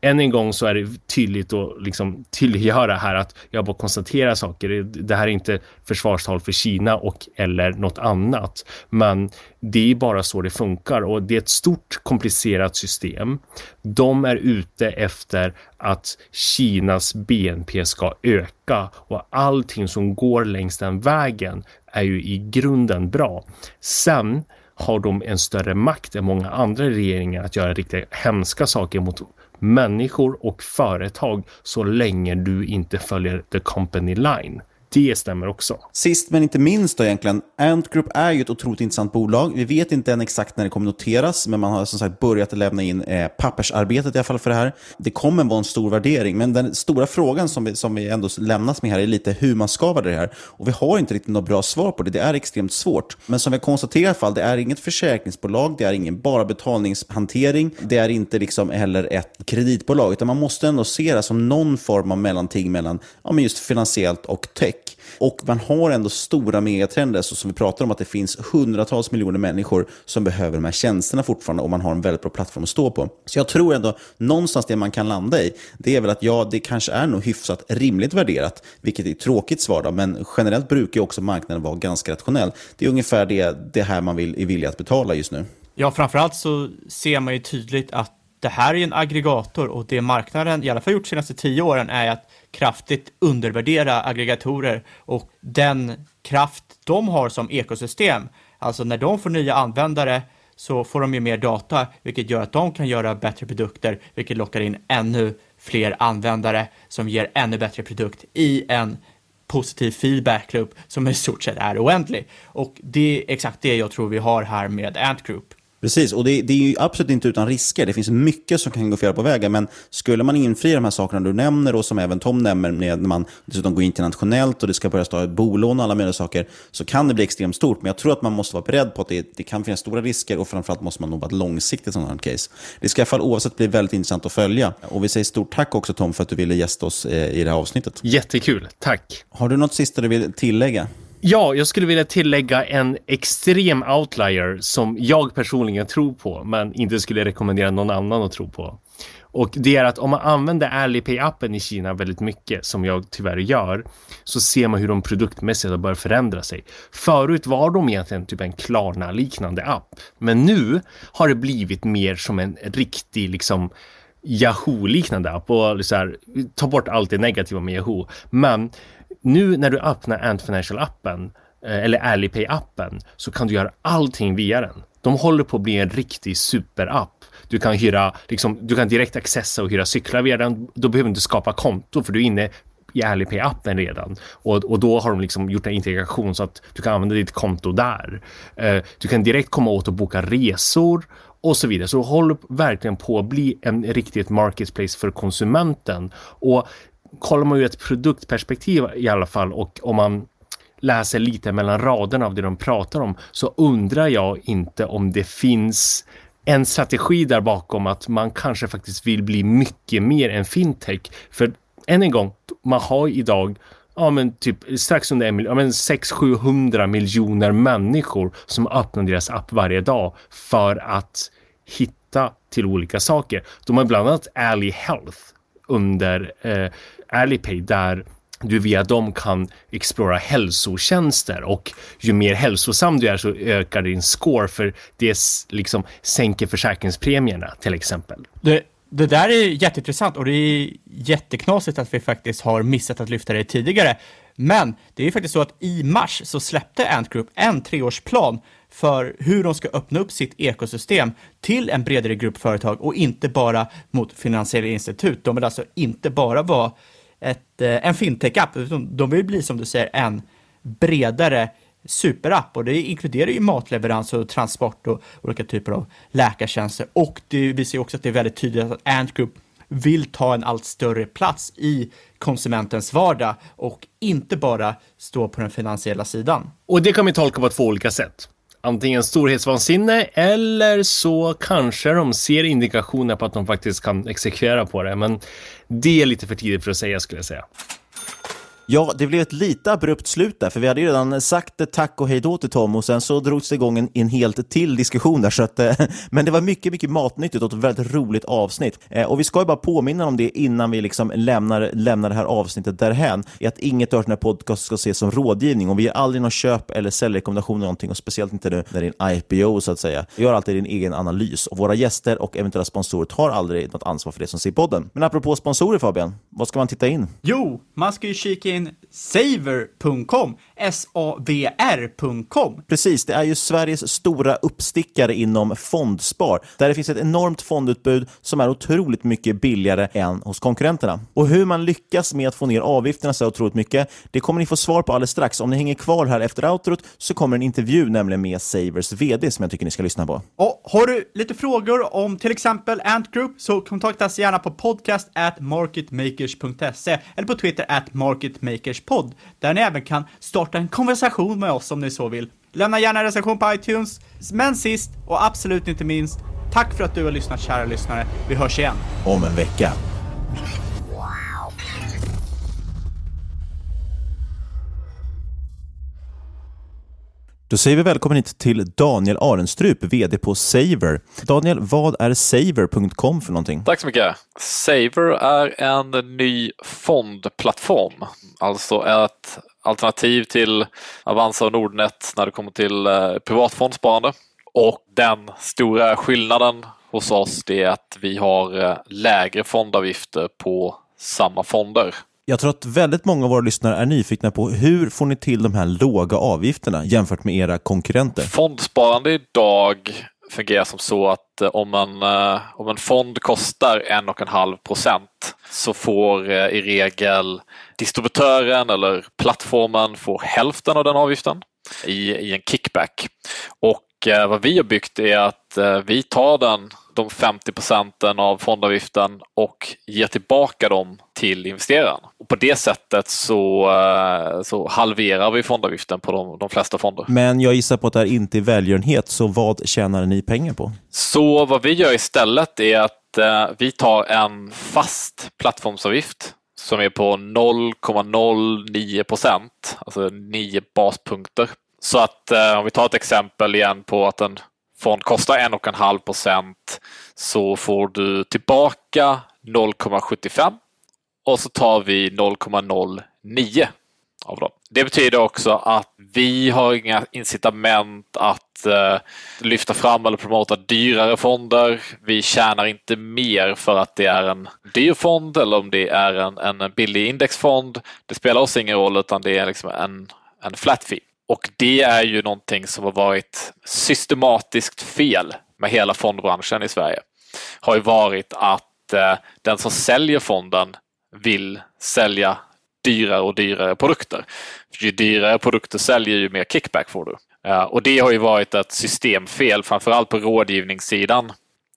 än en gång så är det tydligt att liksom tydliggöra här att jag bara konstaterar saker. Det här är inte försvarstal för Kina och eller något annat, men det är bara så det funkar och det är ett stort komplicerat system. De är ute efter att Kinas BNP ska öka och allting som går längs den vägen är ju i grunden bra. Sen har de en större makt än många andra regeringar att göra riktigt hemska saker mot människor och företag så länge du inte följer the company line. Det stämmer också. Sist men inte minst då egentligen, Ant Group är ju ett otroligt intressant bolag. Vi vet inte än exakt när det kommer noteras, men man har som sagt börjat lämna in eh, pappersarbetet i alla fall för det här. Det kommer vara en stor värdering, men den stora frågan som vi, som vi ändå lämnas med här är lite hur man ska värdera det här. Och vi har inte riktigt något bra svar på det. Det är extremt svårt. Men som vi konstaterar i alla fall, det är inget försäkringsbolag, det är ingen bara betalningshantering, det är inte liksom heller ett kreditbolag, utan man måste ändå se det som någon form av mellanting mellan ja, men just finansiellt och tech. Och man har ändå stora megatrender, så som vi pratar om att det finns hundratals miljoner människor som behöver de här tjänsterna fortfarande och man har en väldigt bra plattform att stå på. Så jag tror ändå någonstans det man kan landa i, det är väl att ja, det kanske är nog hyfsat rimligt värderat, vilket är ett tråkigt svar då, men generellt brukar också marknaden vara ganska rationell. Det är ungefär det, det här man vill, är villig att betala just nu. Ja, framförallt så ser man ju tydligt att det här är ju en aggregator och det marknaden i alla fall gjort de senaste tio åren är att kraftigt undervärdera aggregatorer och den kraft de har som ekosystem. Alltså när de får nya användare så får de ju mer data, vilket gör att de kan göra bättre produkter, vilket lockar in ännu fler användare som ger ännu bättre produkt i en positiv feedback loop som i stort sett är oändlig. Och det är exakt det jag tror vi har här med Ant Group. Precis, och det, det, är ju absolut inte utan risker. Det finns mycket som kan gå fel på vägen. Men skulle man infria de här sakerna du nämner och som även Tom nämner, när man dessutom går internationellt och det ska börja stå ett bolån och alla möjliga saker, så kan det bli extremt stort. Men jag tror att man måste vara beredd på att det, det kan finnas stora risker och framförallt måste man nog vara långsiktigt sådant här case. Det ska i alla fall oavsett bli väldigt intressant att följa. Och vi säger stort tack också Tom för att du ville gästa oss eh, i det här avsnittet. Jättekul, tack. Har du något sista du vill tillägga? Ja, jag skulle vilja tillägga en extrem outlier som jag personligen tror på, men inte skulle rekommendera någon annan att tro på. Och det är att om man använder Alipay-appen i Kina väldigt mycket, som jag tyvärr gör, så ser man hur de produktmässigt har börjat förändra sig. Förut var de egentligen typ en Klarna-liknande app, men nu har det blivit mer som en riktig liksom Yahoo-liknande app och så här, ta bort allt det negativa med Yahoo. Men nu när du öppnar Ant Financial-appen eh, eller Alipay-appen så kan du göra allting via den. De håller på att bli en riktig superapp. Du kan hyra, liksom, du kan direkt accessa och hyra cyklar via den. Då behöver du inte skapa konto för du är inne i Alipay-appen redan. Och, och då har de liksom gjort en integration så att du kan använda ditt konto där. Eh, du kan direkt komma åt och boka resor och så vidare. Så det håller verkligen på att bli en riktigt marketplace för konsumenten. Och kollar man ur ett produktperspektiv i alla fall och om man läser lite mellan raderna av det de pratar om så undrar jag inte om det finns en strategi där bakom att man kanske faktiskt vill bli mycket mer än fintech. För än en gång, man har idag ja, men typ strax under en miljon, ja, men 600-700 miljoner människor som öppnar deras app varje dag för att hitta till olika saker. De har bland annat Ally Health under eh, Alipay där du via dem kan explora hälsotjänster och ju mer hälsosam du är så ökar din score för det liksom sänker försäkringspremierna till exempel. Det, det där är jätteintressant och det är jätteknasigt att vi faktiskt har missat att lyfta det tidigare. Men det är ju faktiskt så att i mars så släppte Ant Group en treårsplan för hur de ska öppna upp sitt ekosystem till en bredare grupp företag och inte bara mot finansiella institut. De vill alltså inte bara vara ett, eh, en fintech-app, utan de vill bli som du säger en bredare superapp. Och det inkluderar ju matleverans och transport och olika typer av läkartjänster. Och det visar ju också att det är väldigt tydligt att Ant Group vill ta en allt större plats i konsumentens vardag och inte bara stå på den finansiella sidan. Och det kan vi tolka på två olika sätt antingen storhetsvansinne eller så kanske de ser indikationer på att de faktiskt kan exekvera på det. Men det är lite för tidigt för att säga skulle jag säga. Ja, det blev ett lite abrupt slut där, för vi hade ju redan sagt tack och hej då till Tom och sen så drogs det igång en, en helt till diskussion där. Så att, eh, <laughs> men det var mycket, mycket matnyttigt och ett väldigt roligt avsnitt. Eh, och vi ska ju bara påminna om det innan vi liksom lämnar, lämnar det här avsnittet därhän, är att inget av den här podcast ska ses som rådgivning och vi ger aldrig någon köp eller säljrekommendation eller någonting och speciellt inte nu när det är en IPO så att säga. Vi gör alltid din egen analys och våra gäster och eventuella sponsorer tar aldrig något ansvar för det som ser podden. Men apropå sponsorer Fabian, vad ska man titta in? Jo, man ska ju kika in in saver.com, S-A-V-R.com. Precis, det är ju Sveriges stora uppstickare inom fondspar, där det finns ett enormt fondutbud som är otroligt mycket billigare än hos konkurrenterna. Och hur man lyckas med att få ner avgifterna så otroligt mycket, det kommer ni få svar på alldeles strax. Om ni hänger kvar här efter outrot så kommer en intervju nämligen med Savers VD som jag tycker ni ska lyssna på. Och har du lite frågor om till exempel Ant Group så kontakta oss gärna på podcast at marketmakers.se eller på Twitter at marketmakers Makers podd, där ni även kan starta en konversation med oss om ni så vill. Lämna gärna en recension på iTunes. Men sist och absolut inte minst, tack för att du har lyssnat kära lyssnare. Vi hörs igen. Om en vecka. Då säger vi välkommen hit till Daniel Arenstrup, VD på Saver. Daniel, vad är Saver.com för någonting? Tack så mycket. Saver är en ny fondplattform, alltså ett alternativ till Avanza och Nordnet när det kommer till privat privatfondsparande. Och den stora skillnaden hos oss är att vi har eh, lägre fondavgifter på samma fonder. Jag tror att väldigt många av våra lyssnare är nyfikna på hur får ni till de här låga avgifterna jämfört med era konkurrenter? Fondsparande idag fungerar som så att eh, om en, eh, om en fond kostar 1,5 procent så får eh, i regel distributören eller plattformen får hälften av den avgiften i, i en kickback. Och vad vi har byggt är att vi tar den de 50 procenten av fondavgiften och ger tillbaka dem till investeraren. Och på det sättet så, eh, så halverar vi fondavgiften på de, de flesta fonder. Men jag gissar på att det här inte är välgörenhet, så vad tjänar ni pengar på? Så vad vi gör istället är att eh, vi tar en fast plattformsavgift som är på 0,09 procent, alltså 9 baspunkter. Så att eh, om vi tar ett exempel igen på att en fond kostar 1,5 procent så får du tillbaka 0,75 och så tar vi 0,09 av dem. Det betyder också att vi har inga incitament att eh, lyfta fram eller promota dyrare fonder. Vi tjänar inte mer för att det är en dyr fond eller om det är en, en billig indexfond. Det spelar oss ingen roll utan det är liksom en, en flat fee. Och det är ju någonting som har varit systematiskt fel med hela fondbranschen i Sverige. Har ju varit att eh, den som säljer fonden vill sälja dyrare och dyrare produkter. För ju dyrare produkter säljer ju mer kickback får du. Eh, och det har ju varit ett systemfel, framförallt på rådgivningssidan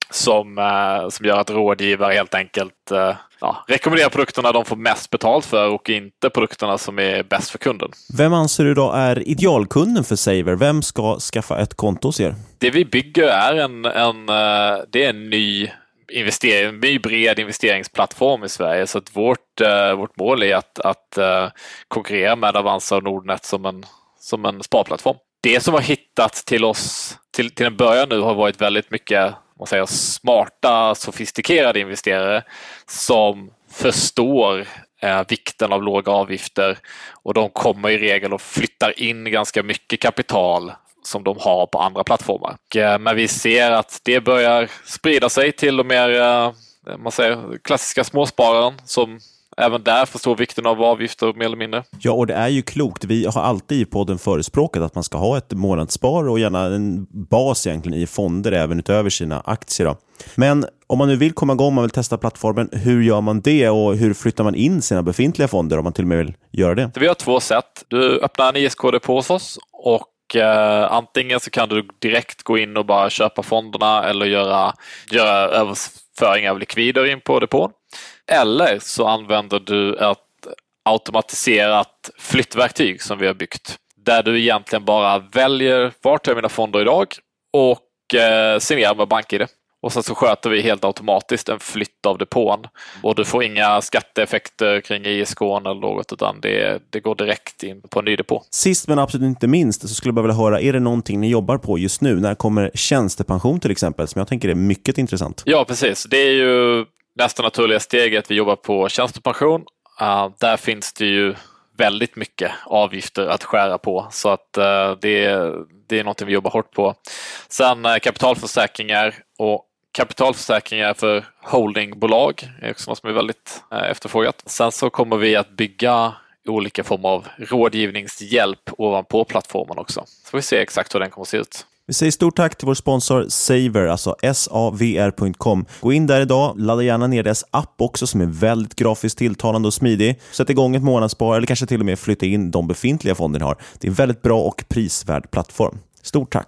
som, eh, som gör att rådgivare helt enkelt eh, ja, rekommenderar produkterna de får mest betalt för och inte produkterna som är bäst för kunden. Vem anser du då är idealkunden för Saver? Vem ska skaffa ett konto hos er? Det vi bygger är en, en, det är en ny investering, en ny bred investeringsplattform i Sverige. Så att vårt, eh, vårt mål är att, att eh, konkurrera med Avanza och Nordnet som en, som en sparplattform. Det som har hittats till oss till, till en början nu har varit väldigt mycket man säger, smarta, sofistikerade investerare som förstår eh, vikten av låga avgifter och de kommer i regel och flyttar in ganska mycket kapital som de har på andra plattformar. Eh, men vi ser att det börjar sprida sig till de mer eh, man säger, klassiska småspararen som även där förstår vikten av avgifter mer eller mindre. Ja, och det är ju klokt. Vi har alltid i podden förespråkat att man ska ha ett månadsspar och gärna en bas egentligen i fonder även utöver sina aktier. Då. Men om man nu vill komma igång, man vill testa plattformen, hur gör man det och hur flyttar man in sina befintliga fonder om man till och med vill göra det? Vi har två sätt. Du öppnar en ISK-depå hos oss och eh, antingen så kan du direkt gå in och bara köpa fonderna eller göra, göra överföring av likvider in på depån. Eller så använder du ett automatiserat flyttverktyg som vi har byggt. Där du egentligen bara väljer vart är mina fonder idag och eh, signerar med BankID. Och sen så sköter vi helt automatiskt en flytt av depån. Och du får inga skatteeffekter kring ISK eller något utan det, det går direkt in på en ny depå. Sist men absolut inte minst så skulle jag vilja höra, är det någonting ni jobbar på just nu? När kommer tjänstepension till exempel som jag tänker är mycket intressant? Ja precis, det är ju nästa naturliga steget, vi jobbar på tjänstepension. Uh, där finns det ju väldigt mycket avgifter att skära på så att uh, det, det är något vi jobbar hårt på. Sen uh, kapitalförsäkringar och kapitalförsäkringar för holdingbolag är också något som är väldigt eh, efterfrågat. Sen så kommer vi att bygga olika former av rådgivningshjälp ovanpå plattformen också. Så får vi se exakt hur den kommer att se ut. Vi säger stort tack till vår sponsor Saver, alltså savr.com. Gå in där idag, ladda gärna ner deras app också som är väldigt grafiskt tilltalande och smidig. Sätt igång ett månadsspar eller kanske till och med flytta in de befintliga fonder ni har. Det är en väldigt bra och prisvärd plattform. Stort tack!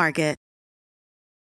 Market.